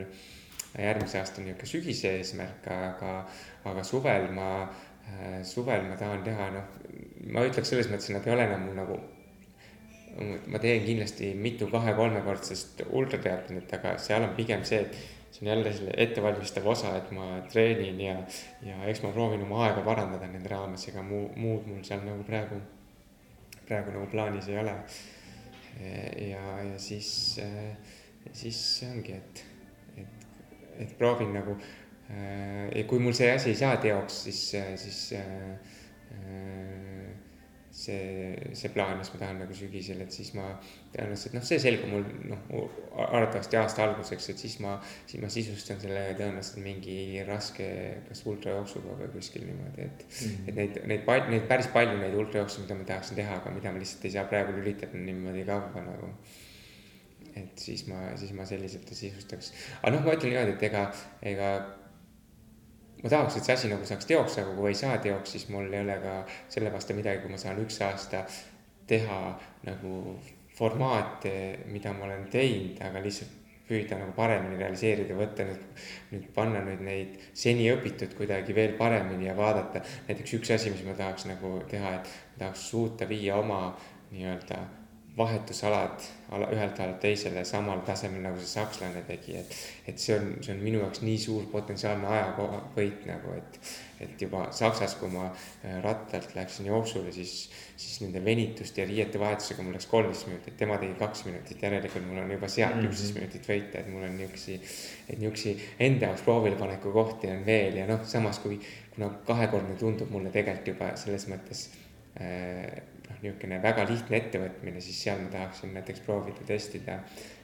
järgmise aasta niisugune sügise eesmärk, aga, aga suvel ma, suvel ma tahan teha, noh, ma ütleks selles mõttes, et nad ei ole enam mul nagu ma teen kindlasti mitu kahe-kolmekordsest ultrateatonit, aga seal on pigem see, et see on jälle selle ettevalmistav osa, et ma treenin ja, ja eks ma proovin oma aega parandada nende raames, ega muu, muud mul seal nagu praegu, praegu nagu plaanis ei ole. ja, ja siis, siis ongi, et et proovin nagu kui mul see asi ei saa teoks, siis, siis see, see plaan, mis ma tahan nagu sügisel, et siis ma tõenäoliselt noh, see selgub mul noh, arvatavasti aasta alguseks, et siis ma, siis ma sisustan selle tõenäoliselt mingi raske, kas ultrajooksuga või kuskil niimoodi, et mm. -hmm. et neid, neid, neid päris palju neid ultrajookse, mida ma tahaksin teha, aga mida ma lihtsalt ei saa praegu lülitada niimoodi kaua nagu et siis ma, siis ma selliselt sisustaks. aga noh, ma ütlen niimoodi, et ega, ega ma tahaks, et see asi nagu saaks teoks, aga kui ei saa teoks, siis mul ei ole ka selle vastu midagi, kui ma saan üks aasta teha nagu formaate, mida ma olen teinud, aga lihtsalt püüda nagu paremini realiseerida, võtta nüüd, nüüd panna nüüd neid seni õpitud kuidagi veel paremini ja vaadata. näiteks üks asi, mis ma tahaks nagu teha, et tahaks suuta viia oma nii-öelda vahetusalad ala, ühelt alalt teisele samal tasemel, nagu see sakslane tegi, et. et see on, see on minu jaoks nii suur potentsiaalne ajavõit nagu, et, et juba Saksas, kui ma äh, rattalt läksin jooksule, siis, siis nende venituste ja riiete vahetusega mul läks kolmteist minutit, tema tegi kaks minutit, järelikult mul on juba sealt mhm. üksteist mm -hmm. minutit võita, et mul on niisugusi, et niisugusi enda jaoks proovilepaneku kohti on veel ja noh, samas kui, kuna kahekordne tundub mulle tegelikult juba selles mõttes noh, niisugune väga lihtne ettevõtmine, siis seal ma tahaksin näiteks proovida testida äh,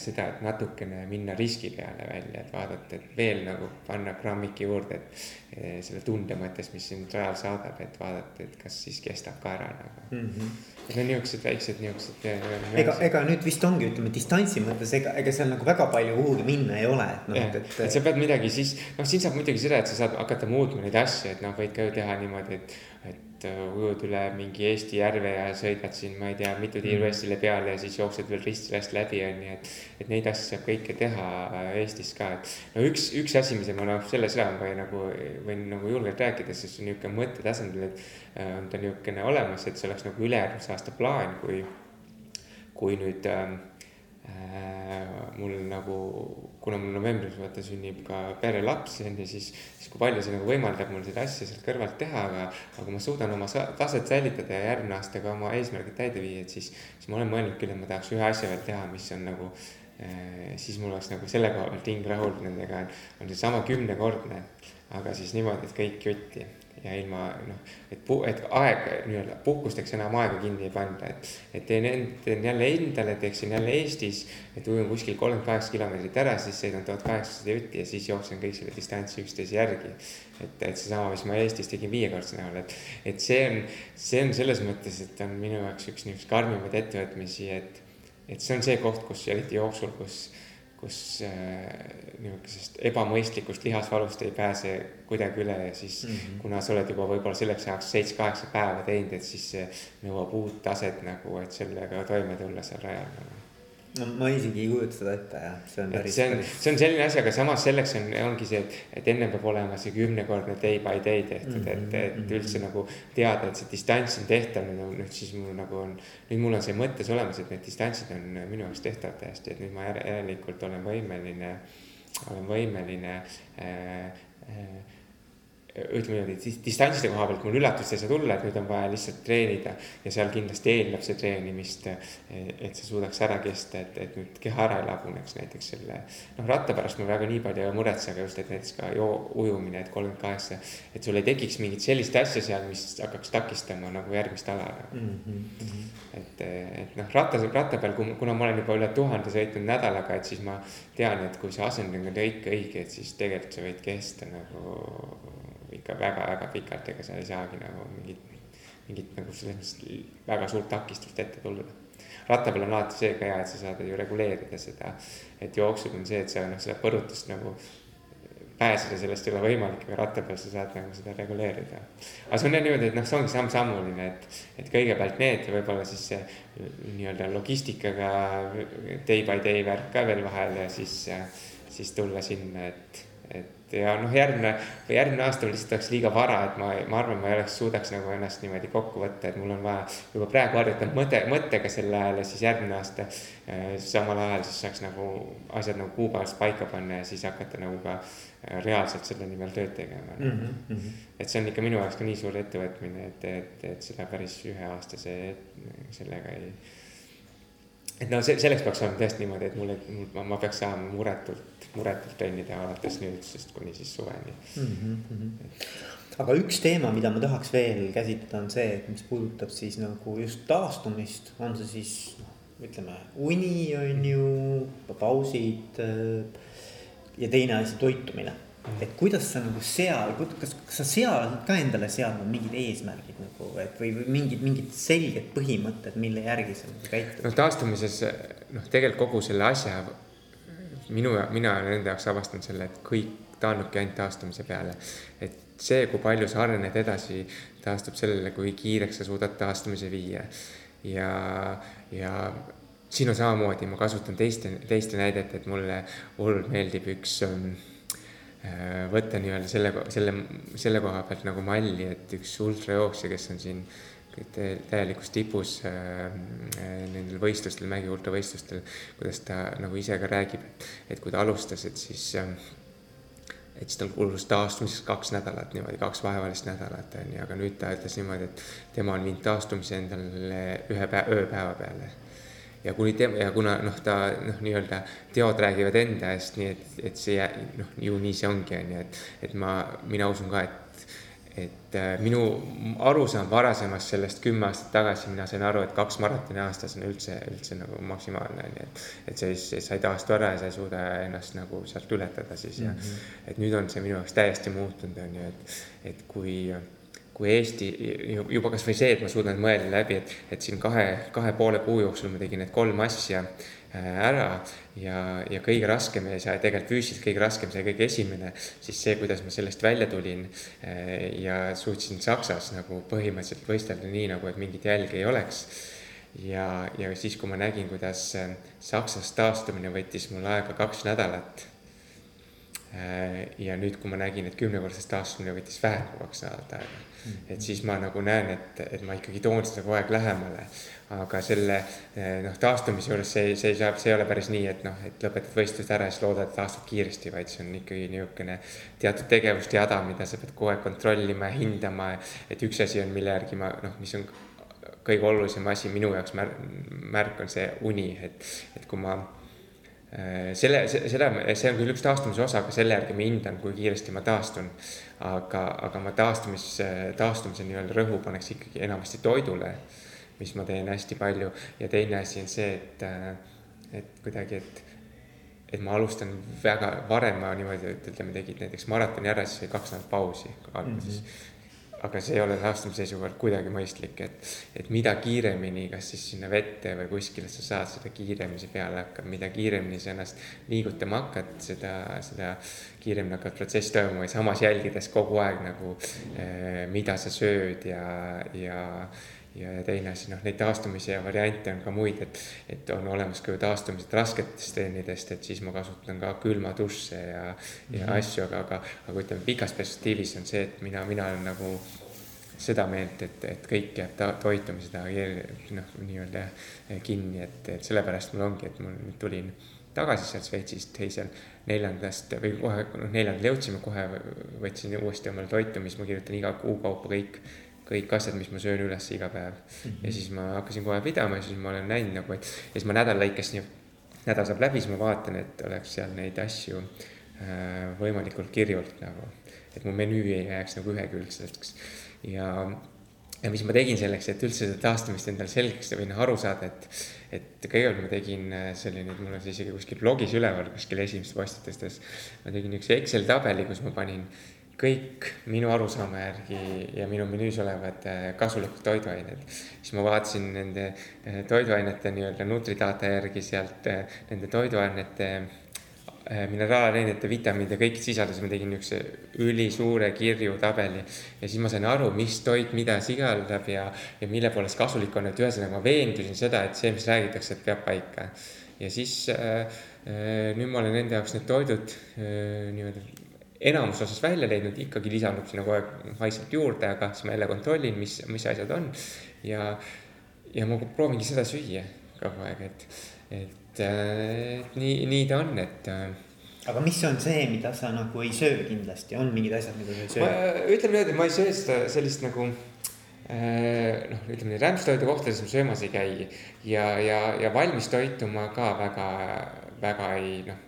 seda, et natukene minna riski peale välja, et vaadata, et veel nagu panna grammiki juurde, et äh, selle tunde mõttes, mis sind rajal saadab, et vaadata, et kas siis kestab ka ära nagu mm. -hmm. Need on niisugused väiksed niisugused. Äh, ega, ega nüüd vist ongi, ütleme distantsi mõttes, ega, ega seal nagu väga palju kuhugi minna ei ole, et noh, et, et. et sa pead midagi siis, noh, siin saab muidugi seda, et sa saad hakata muutma neid asju, et noh, võid ka ju teha niimoodi, et et äh, ujud üle mingi Eesti järve ja sõidad siin, ma ei tea, mitu tiiru mhm. Eestile peale ja siis jooksed veel rist-räst läbi, on ju, et. et neid asju saab kõike teha äh, Eestis ka, et no üks, üks asi, mis ma noh, selle sõna ma nagu võin nagu julgelt rääkida, sest see on niisugune mõttetasandil, et äh, on ta niisugune olemas, et see oleks nagu ülejärgmise aasta plaan, kui, kui nüüd äh, Äh, mul nagu, kuna mul novembris vaata sünnib ka perelaps on ju, siis, siis kui palju see nagu võimaldab mul seda asja sealt kõrvalt teha, aga. aga ma suudan oma taset säilitada ja järgmine aasta ka oma eesmärgid täide viia, et siis, siis ma olen mõelnud küll, et ma tahaks ühe asja veel teha, mis on nagu eh,. siis mul oleks nagu selle koha pealt hing rahul nendega, on seesama kümnekordne, aga siis niimoodi, et kõik jutti ja ilma noh, et, et aeg nii-öelda puhkusteks enam aega kinni ei panda, et, et teen, teen jälle endale, teeksin jälle Eestis, et ujun kuskil kolmkümmend kaheksa kilomeetrit ära, siis sõidan tuhat kaheksasada jutti ja siis jooksen kõik selle distantsi üksteise järgi. et, et seesama, mis ma Eestis tegin viiekordse näol, et, et see on, see on selles mõttes, et on minu jaoks üks niisuguseid karmimaid ettevõtmisi, et, et see on see koht, kus eriti jooksul, kus kus äh, niisugusest ebamõistlikust lihasvalust ei pääse kuidagi üle ja siis mm -hmm. kuna sa oled juba võib-olla selleks ajaks seitse-kaheksa päeva teinud, et siis see nõuab uut taset nagu, et sellega toime tulla seal rajal nagu no ma isegi ei kujuta seda ette jah, see on päris. see on, see on selline asi, aga samas selleks on, ongi see, et, et ennem peab olema see kümnekordne day by day tehtud mm, -hmm. et, et mhm, üldse -hmm. nagu teada, et see distants on tehtav, nüüd siis mul nagu on. nüüd mul on see mõttes olemas, et need distantsid on minu jaoks tehtavad täiesti, et nüüd ma järelikult olen võimeline, olen võimeline äh, äh, ütleme niimoodi, distantside koha pealt mul üllatust ei saa tulla, et nüüd on vaja lihtsalt treenida. ja seal kindlasti eeldab see treenimist, et sa suudaks ära kesta, et, et nüüd keha ära ei laguneks näiteks selle. noh, ratta pärast ma väga nii palju ei muretse, aga just, et näiteks ka joo-, ujumine, et kolmkümmend kaheksa. et sul ei tekiks mingit sellist asja seal, mis hakkaks takistama nagu järgmist ala mm. -hmm. et, et noh, ratta, ratta peal, kuna ma olen juba üle tuhande sõitnud nädalaga, et siis ma tean, et kui see asendamine on kõik õige, et siis tegelikult sa võid kesta nagu ikka väga-väga pikalt, ega seal ei saagi nagu mingit, mingit nagu selles mõttes väga suurt takistust ette tulla. ratta peal on alati see ka hea, et sa saad ju reguleerida seda, et jooksul on see, et sa noh, seda põrutust nagu pääseda sellest ei ole võimalik, aga ratta peal sa saad nagu seda reguleerida. aga see on jah niimoodi, et noh, see ongi samm-sammuline, et, et kõigepealt need võib-olla siis see nii-öelda logistikaga day by day värk ka veel vahel ja siis, siis tulla sinna, et, et ja noh, järgmine või järgmine aasta lihtsalt oleks liiga vara, et ma, ma arvan, ma ei oleks, suudaks nagu ennast niimoodi kokku võtta, et mul on vaja juba praegu harjutada mõte, mõttega sel ajal ja siis järgmine aasta äh, samal ajal siis saaks nagu asjad nagu kuupäevast paika panna ja siis hakata nagu ka äh, reaalselt selle nimel tööd tegema mm. -hmm. et see on ikka minu jaoks ka nii suur ettevõtmine, et, et, et seda päris üheaastase sellega ei et no see, selleks peaks olema tõesti niimoodi, et mulle, ma, ma peaks saama muretult, muretult trenni teha alates nüüdsest kuni siis suveni mm. -hmm. aga üks teema, mida ma tahaks veel käsitleda, on see, et mis puudutab siis nagu just taastumist, on see siis noh, ütleme uni on ju, pausid. ja teine asi, toitumine Mm. et kuidas sa nagu seal, kas, kas sa seal ka endale seadnud mingid eesmärgid nagu, et või, või mingid, mingid selged põhimõtted, mille järgi sa nagu käitud? noh, taastumises noh, tegelikult kogu selle asja minu, mina olen enda jaoks avastanud selle, et kõik taandubki ainult taastumise peale. et see, kui palju sa arened edasi, taastub sellele, kui kiireks sa suudad taastumise viia. ja, ja siin on samamoodi, ma kasutan teiste, teiste näidet, et mulle hullult meeldib üks ähm, Äh, võtta nii-öelda selle, selle, selle koha pealt nagu malli, et üks ultrajooksja, kes on siin täielikus tipus äh, äh, nendel võistlustel, mägi ultravõistlustel, kuidas ta nagu ise ka räägib, et kui ta alustas, et siis äh, et siis tal kulus taastumiseks kaks nädalat niimoodi, kaks vaevalist nädalat on ju, aga nüüd ta ütles niimoodi, et tema on viinud taastumise endale ühe päeva, ööpäeva peale. Ja kuni tema ja kuna noh, ta noh, nii-öelda teod räägivad enda eest, nii et, et see noh, ju nii see ongi, on ju, et, et ma, mina usun ka, et et äh, minu arusaam varasemast sellest kümme aastat tagasi, mina sain aru, et kaks maratoni aastas on üldse, üldse nagu maksimaalne on ju, et. et sa ei, sa ei taastu ära ja sa ei suuda ennast nagu sealt ületada siis ja mm, -hmm. et nüüd on see minu jaoks täiesti muutunud, on ju, et, et kui kui Eesti juba kasvõi see, et ma suudan mõelda läbi, et, et siin kahe, kahe poole kuu jooksul ma tegin need kolm asja ära ja, ja kõige raskem ja see tegelikult füüsiliselt kõige raskem, see kõige esimene, siis see, kuidas ma sellest välja tulin äh, ja suutsin Saksas nagu põhimõtteliselt võistelda nii nagu, et mingit jälge ei oleks. Ja, ja siis, kui ma nägin, kuidas äh, Saksas taastumine võttis mul aega kaks nädalat ja nüüd, kui ma nägin, et kümnekordsest taastumine võttis vähem kui kaks nädalat aega et siis ma nagu näen, et, et ma ikkagi toon seda kogu aeg lähemale. aga selle eh, noh, taastumise juures see, see saab, see ei ole päris nii, et noh, et lõpetad võistlused ära ja siis loodad, et taastub kiiresti, vaid see on ikkagi niisugune teatud tegevuste jada, mida sa pead kogu aeg kontrollima ja hindama. et üks asi on, mille järgi ma noh, mis on kõige olulisem asi minu jaoks märk, märk on see uni, et, et kui ma selle, selle, see on küll üks taastumise osa, aga selle järgi ma hindan, kui kiiresti ma taastun. Aga, aga ma taastumis, taastumise nii-öelda rõhu paneks ikkagi enamasti toidule, mis ma teen hästi palju. Ja teine asi on see, et, et kuidagi, et et ma alustan väga varem, ma niimoodi, et ütleme, tegid näiteks maratoni ära, siis oli kaks nädalat pausi alguses mm. -hmm aga see ei ole taastumise seisukohalt kuidagi mõistlik, et, et mida kiiremini, kas siis sinna vette või kuskile sa saad, seda kiiremini see peale hakkab, mida kiiremini sa ennast liigutama hakkad, seda, seda kiiremini hakkab protsess toimuma. Ja samas jälgides kogu aeg nagu eh,, mida sa sööd ja, ja ja, ja teine asi, noh, neid taastumise variante on ka muid, et, et on olemas ka ju taastumised rasketest treenidest, et siis ma kasutan ka külmaduše ja mm, -hmm. ja asju, aga, aga, aga ütleme, pikas perspektiivis on see, et mina, mina olen nagu seda meelt, et, et kõik jääb ta, toitumise taha noh, nii-öelda kinni, et, et sellepärast mul ongi, et mul nüüd tulin tagasi sealt Šveitsist teisel neljandast või kohe, noh, neljandal jõudsime, kohe võtsin uuesti omale toitumist, ma kirjutan iga kuu kaupa kõik kõik asjad, mis ma söön üles iga päev mm. -hmm. ja siis ma hakkasin kohe pidama ja siis ma olen näinud nagu, et ja siis ma nädala lõikes nii, nädal saab läbi, siis ma vaatan, et oleks seal neid asju äh, võimalikult kirjult nagu. et mu menüü ei jääks nagu ühekülgseks ja, ja mis ma tegin selleks, et üldse seda taastumist endale selgeks või noh, aru saada, et, et kõigepealt ma tegin äh, selline, mul on see isegi kuskil blogis üleval, kuskil esimestes postitustes. ma tegin üks Excel tabeli, kus ma panin kõik minu arusaama järgi ja minu menüüs olevad äh, kasulikud toiduained. siis ma vaatasin nende äh, toiduainete nii-öelda Nutridata järgi sealt äh, nende toiduainete mineraalainete, vitamiinide, kõik sisalduse, ma tegin niisuguse ülisuure kirju tabeli. ja siis ma sain aru, mis toit mida sisaldab ja, ja mille poolest kasulik on, et ühesõnaga ma veendusin seda, et see, mis räägitakse, et peab paika. ja siis äh, nüüd ma olen enda jaoks need toidud äh, nii-öelda enamus osas välja leidnud, ikkagi lisandub sinna kogu aeg vaikselt juurde, aga siis ma jälle kontrollin, mis, mis asjad on. ja, ja ma proovingi seda süüa kogu aeg, et, et, et nii, nii ta on, et äh, aga mis on see, mida sa nagu ei söö kindlasti, on mingid asjad, mida sa ei söö? ütleme niimoodi, ma ei söö seda sellist nagu äh, noh, ütleme rämpstoidu kohtades ma söömas ei käi ja, ja, ja valmis toitu ma ka väga, väga ei noh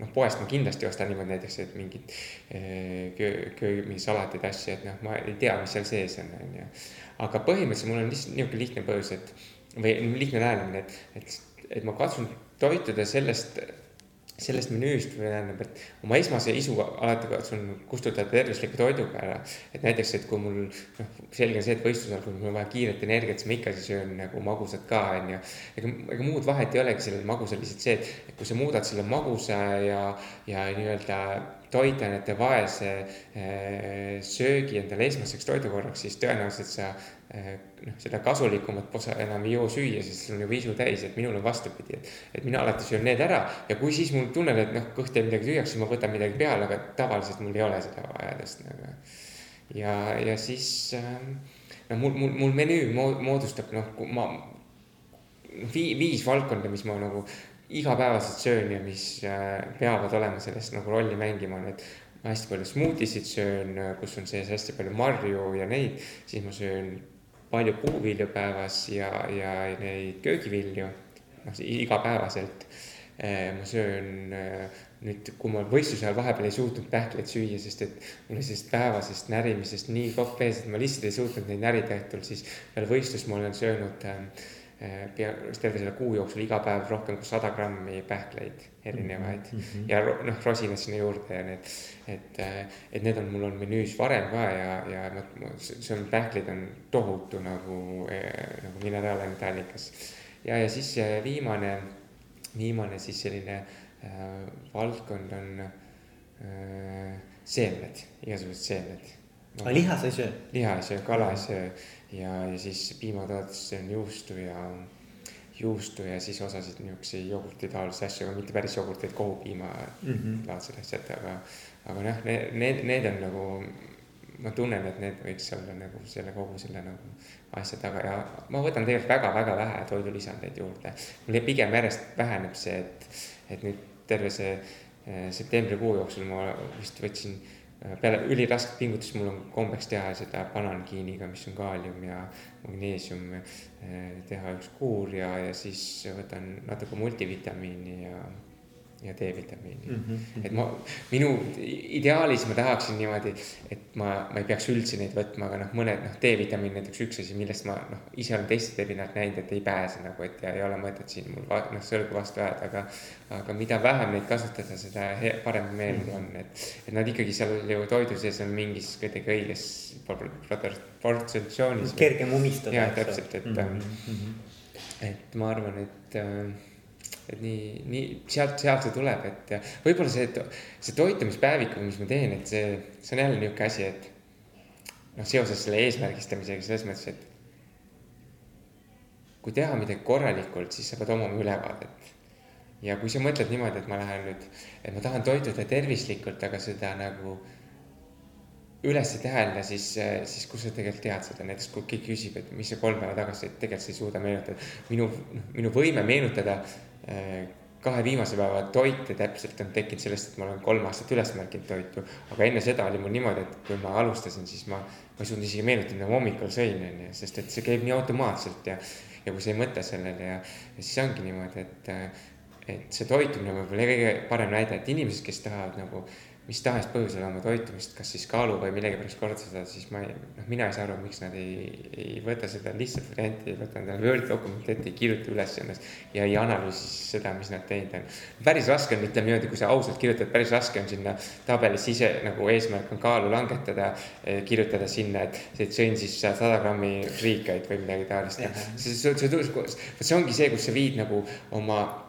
noh, poest ma kindlasti ostan niimoodi näiteks, et mingit köö, köö, mingi salateid, asju, et noh, ma ei tea, mis seal sees on, on ju. aga põhimõtteliselt mul on lihtsalt niisugune lihtne põhjus, et või lihtne lähenemine, et, et, et ma katsun toituda sellest sellest menüüst tähendab, et oma esmase isu alati katsun kustutada tervisliku toiduga ära. et näiteks, et kui mul noh, selge on see, et võistlusel, kui mul on vaja kiiret energiat, siis ma ikkagi söön nagu magusat ka, onju. ega, ega muud vahet ei olegi sellel magusal, lihtsalt see, et, kui sa muudad selle magusa ja, ja nii-öelda toitainete vaese eh, söögi endale esmaseks toidukorraks, siis tõenäoliselt sa noh, seda kasulikumat osa enam ei joo süüa, sest sul on juba isu täis, et minul on vastupidi, et. et mina alati söön need ära ja kui siis mul tunnen, et noh, kõht jääb midagi tühjaks, siis ma võtan midagi peale, aga tavaliselt mul ei ole seda vajadust nagu. ja, ja siis noh, mul, mul, mul menüü moodustab noh, ma vii, viis valdkonda, mis ma nagu igapäevaselt söön ja mis äh, peavad olema sellest nagu rolli mängima, on, et ma hästi palju smuutisid söön, kus on sees hästi palju marju ja neid, siis ma söön palju puuvilju päevas ja, ja neid köögivilju, noh igapäevaselt. Eh, ma söön eh, nüüd, kui ma võistluse ajal vahepeal ei suutnud pähkleid süüa, sest et mul oli sellest päevasest närimisest nii kopp ees, et ma lihtsalt ei suutnud neid närida õhtul, siis peale võistlust ma olen söönud äh, pea, terve selle kuu jooksul iga päev rohkem kui sada grammi pähkleid erinevaid mm -hmm. ja noh, rosinad sinna juurde ja need, et, et need on, mul on menüüs varem ka ja, ja ma, see on, pähklid on tohutu nagu, eh, nagu mineraalainete allikas. ja, ja siis viimane, viimane siis selline äh, valdkond on äh, seemned, igasugused seemned no,. aga liha sa ei söö? liha ei söö, kala ei söö ja, ja siis piimatootesse on juustu ja, juustu ja siis osasid niisuguseid jogurtitaolisi asju, aga mitte päris jogurteid, kohupiima mm -hmm. asjad, aga, aga noh, need, need, on nagu, ma tunnen, et need võiks olla nagu selle kogu selle nagu asja taga ja ma võtan tegelikult väga-väga vähe toidulisandeid juurde. mul pigem järjest väheneb see, et, et nüüd terve see eh, septembrikuu jooksul ma vist võtsin peale ülirasket pingutust mul on kombeks teha seda banankiiniga, mis on kaalium ja magneesium, eh, teha üks kuur ja, ja siis võtan natuke multivitamiini ja ja D-vitamiini mm. -hmm. et ma, minu ideaalis ma tahaksin niimoodi, et ma, ma ei peaks üldse neid võtma, aga noh, mõned noh, D-vitamiin näiteks üks asi, millest ma noh, ise olen teistelt erinevalt näinud, et ei pääse nagu, et ja ei ole mõtet siin mul noh, sõrgu vastu ajada, aga. aga mida vähem neid kasutada, seda parem meel mul on, et, et nad ikkagi seal ju toidu sees on mingis kuidagi õiges proportsioonis. kergem umistada. jah, täpselt, et mm, -hmm. et ma arvan, et et nii, nii sealt, sealt see tuleb, et võib-olla see, see toitumispäevik, mis ma teen, et see, see on jälle niisugune asi, et noh, seoses selle eesmärgistamisega selles mõttes, et kui teha midagi korralikult, siis sa pead omama ülevaadet. ja kui sa mõtled niimoodi, et ma lähen nüüd, et ma tahan toituda tervislikult, aga seda nagu üles ei tähelda, siis, siis kus sa tegelikult tead seda, näiteks kui keegi küsib, et mis sa kolm päeva tagasi, et tegelikult sa ei suuda meenutada. minu, noh, minu võime meenutada kahe viimase päeva toite täpselt on tekkinud sellest, et ma olen kolm aastat üles märkinud toitu. aga enne seda oli mul niimoodi, et kui ma alustasin, siis ma, ma ei suutnud isegi meenutada, mida ma hommikul sõin, on ju, sest et see käib nii automaatselt ja. ja kui sa ei mõtle sellele ja, ja siis ongi niimoodi, et, et see toitumine võib-olla kõige parem näide, et inimesed, kes tahavad nagu mis tahes põhjusel oma toitumist, kas siis kaalu või millegipärast kordseda, siis ma ei, noh, mina ei saa aru, miks nad ei, ei võta seda lihtsalt varianti, ei võta endale Wordi dokumenti ette, ei kirjuta üles ennast ja ei analüüsi seda, mis nad teinud on. päris raske on, ütleme niimoodi, kui sa ausalt kirjutad, päris raske on sinna tabelisse ise nagu eesmärk on kaalu langetada, eh, kirjutada sinna, et, et sõin siis sada grammi friikaid või midagi taolist. see, see, see, see ongi see, kus sa viid nagu oma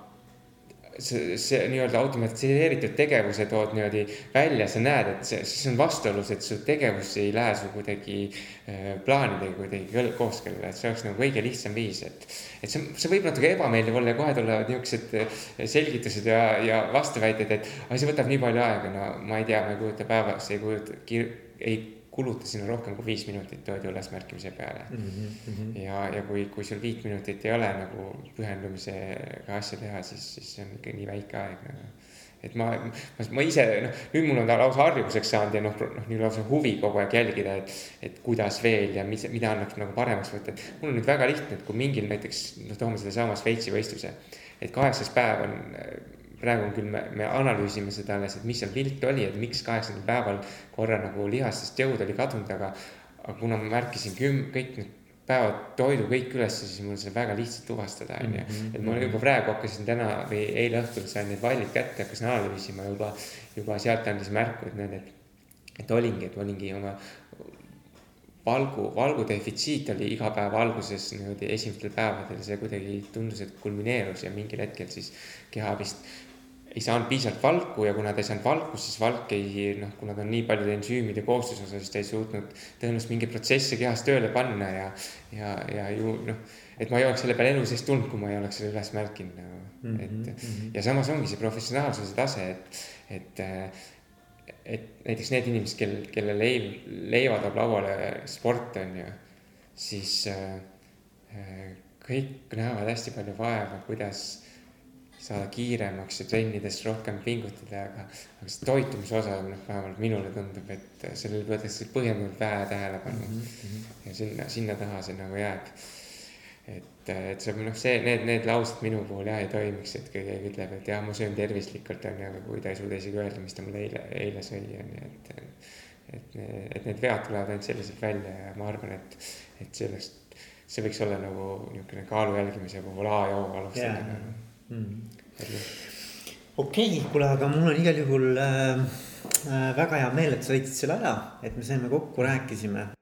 see, see nii-öelda automatiseeritud tegevuse tood niimoodi välja, sa näed, et see, siis on vastuolus, et su tegevus ei lähe su kuidagi äh, plaanidega kuidagi kooskõlla, et see oleks nagu kõige lihtsam viis, et. et see, see võib natuke ebameeldiv olla ja kohe tulevad niisugused äh, selgitused ja, ja vastuväited, et aga see võtab nii palju aega, no ma ei tea, ma ei kujuta päevas, ei kujuta, ei kuluta sinna rohkem kui viis minutit toidu ülesmärkimise peale mm. -hmm. ja, ja kui, kui sul viit minutit ei ole nagu pühendumisega asja teha, siis, siis see on ikka nii väike aeg nagu. et ma, ma, ma ise noh, nüüd mul on ta lausa harjumuseks saanud ja noh, noh nii lausa huvi kogu aeg jälgida, et, et kuidas veel ja mis, mida annaks nagu paremaks võtta, et mul on nüüd väga lihtne, et kui mingil näiteks noh, toome sedasama Šveitsi võistluse, et kaheksas päev on praegu on küll, me, me analüüsime seda alles, et mis seal viltu oli, et miks kaheksandal päeval korra nagu lihastest jõud oli kadunud, aga. aga kuna ma märkisin küm-, kõik need päevad toidu kõik ülesse, siis mul sai väga lihtsalt tuvastada, onju. Mhm. et ma juba praegu hakkasin täna või eile õhtul sain need vallid kätte, hakkasin analüüsima juba, juba sealt andis märku, et näed, et. et olingi, et olingi oma valgu, valgu defitsiit oli iga päeva alguses niimoodi esimestel päevadel, see kuidagi tundus, et kulmineerus ja mingil hetkel siis keha vist ei saanud piisavalt valku ja kuna ta ei saanud valku, siis valk ei noh, kuna ta on nii paljude ensüümide koostisosa, siis ta ei suutnud tõenäoliselt mingeid protsesse kehas tööle panna ja, ja, ja ju noh, et ma ei oleks selle peale elu sees tulnud, kui ma ei oleks selle üles märkinud nagu mm, -hmm, et mm -hmm. ja samas ongi see professionaalsuse tase, et, et et näiteks need inimesed, kel, kelle leiv, leiva toob lauale sport on ju, siis äh, kõik näevad hästi palju vaeva, kuidas saada kiiremaks ja trennides rohkem pingutada, aga, aga see toitumise osa, noh, vähemalt minule tundub, et sellele pööratakse põhjendamatult vähe tähelepanu mm. -hmm. ja sinna, sinna taha see nagu jääb et, et see noh, see, need, need laused minu puhul jah ei toimiks, et kui keegi ütleb, et jah, ma söön tervislikult onju, aga kui ta ei suuda isegi öelda, mis ta mul eile, eile sõi onju, et. et, et need vead tulevad ainult selliselt välja ja ma arvan, et, et sellest, see võiks olla nagu niisugune kaalu jälgimise puhul A ja O alustada yeah.. Mm. okei kuule, aga mul on igal juhul äh, äh, väga hea meel, et sa leidsid selle aja, et me saime kokku, rääkisime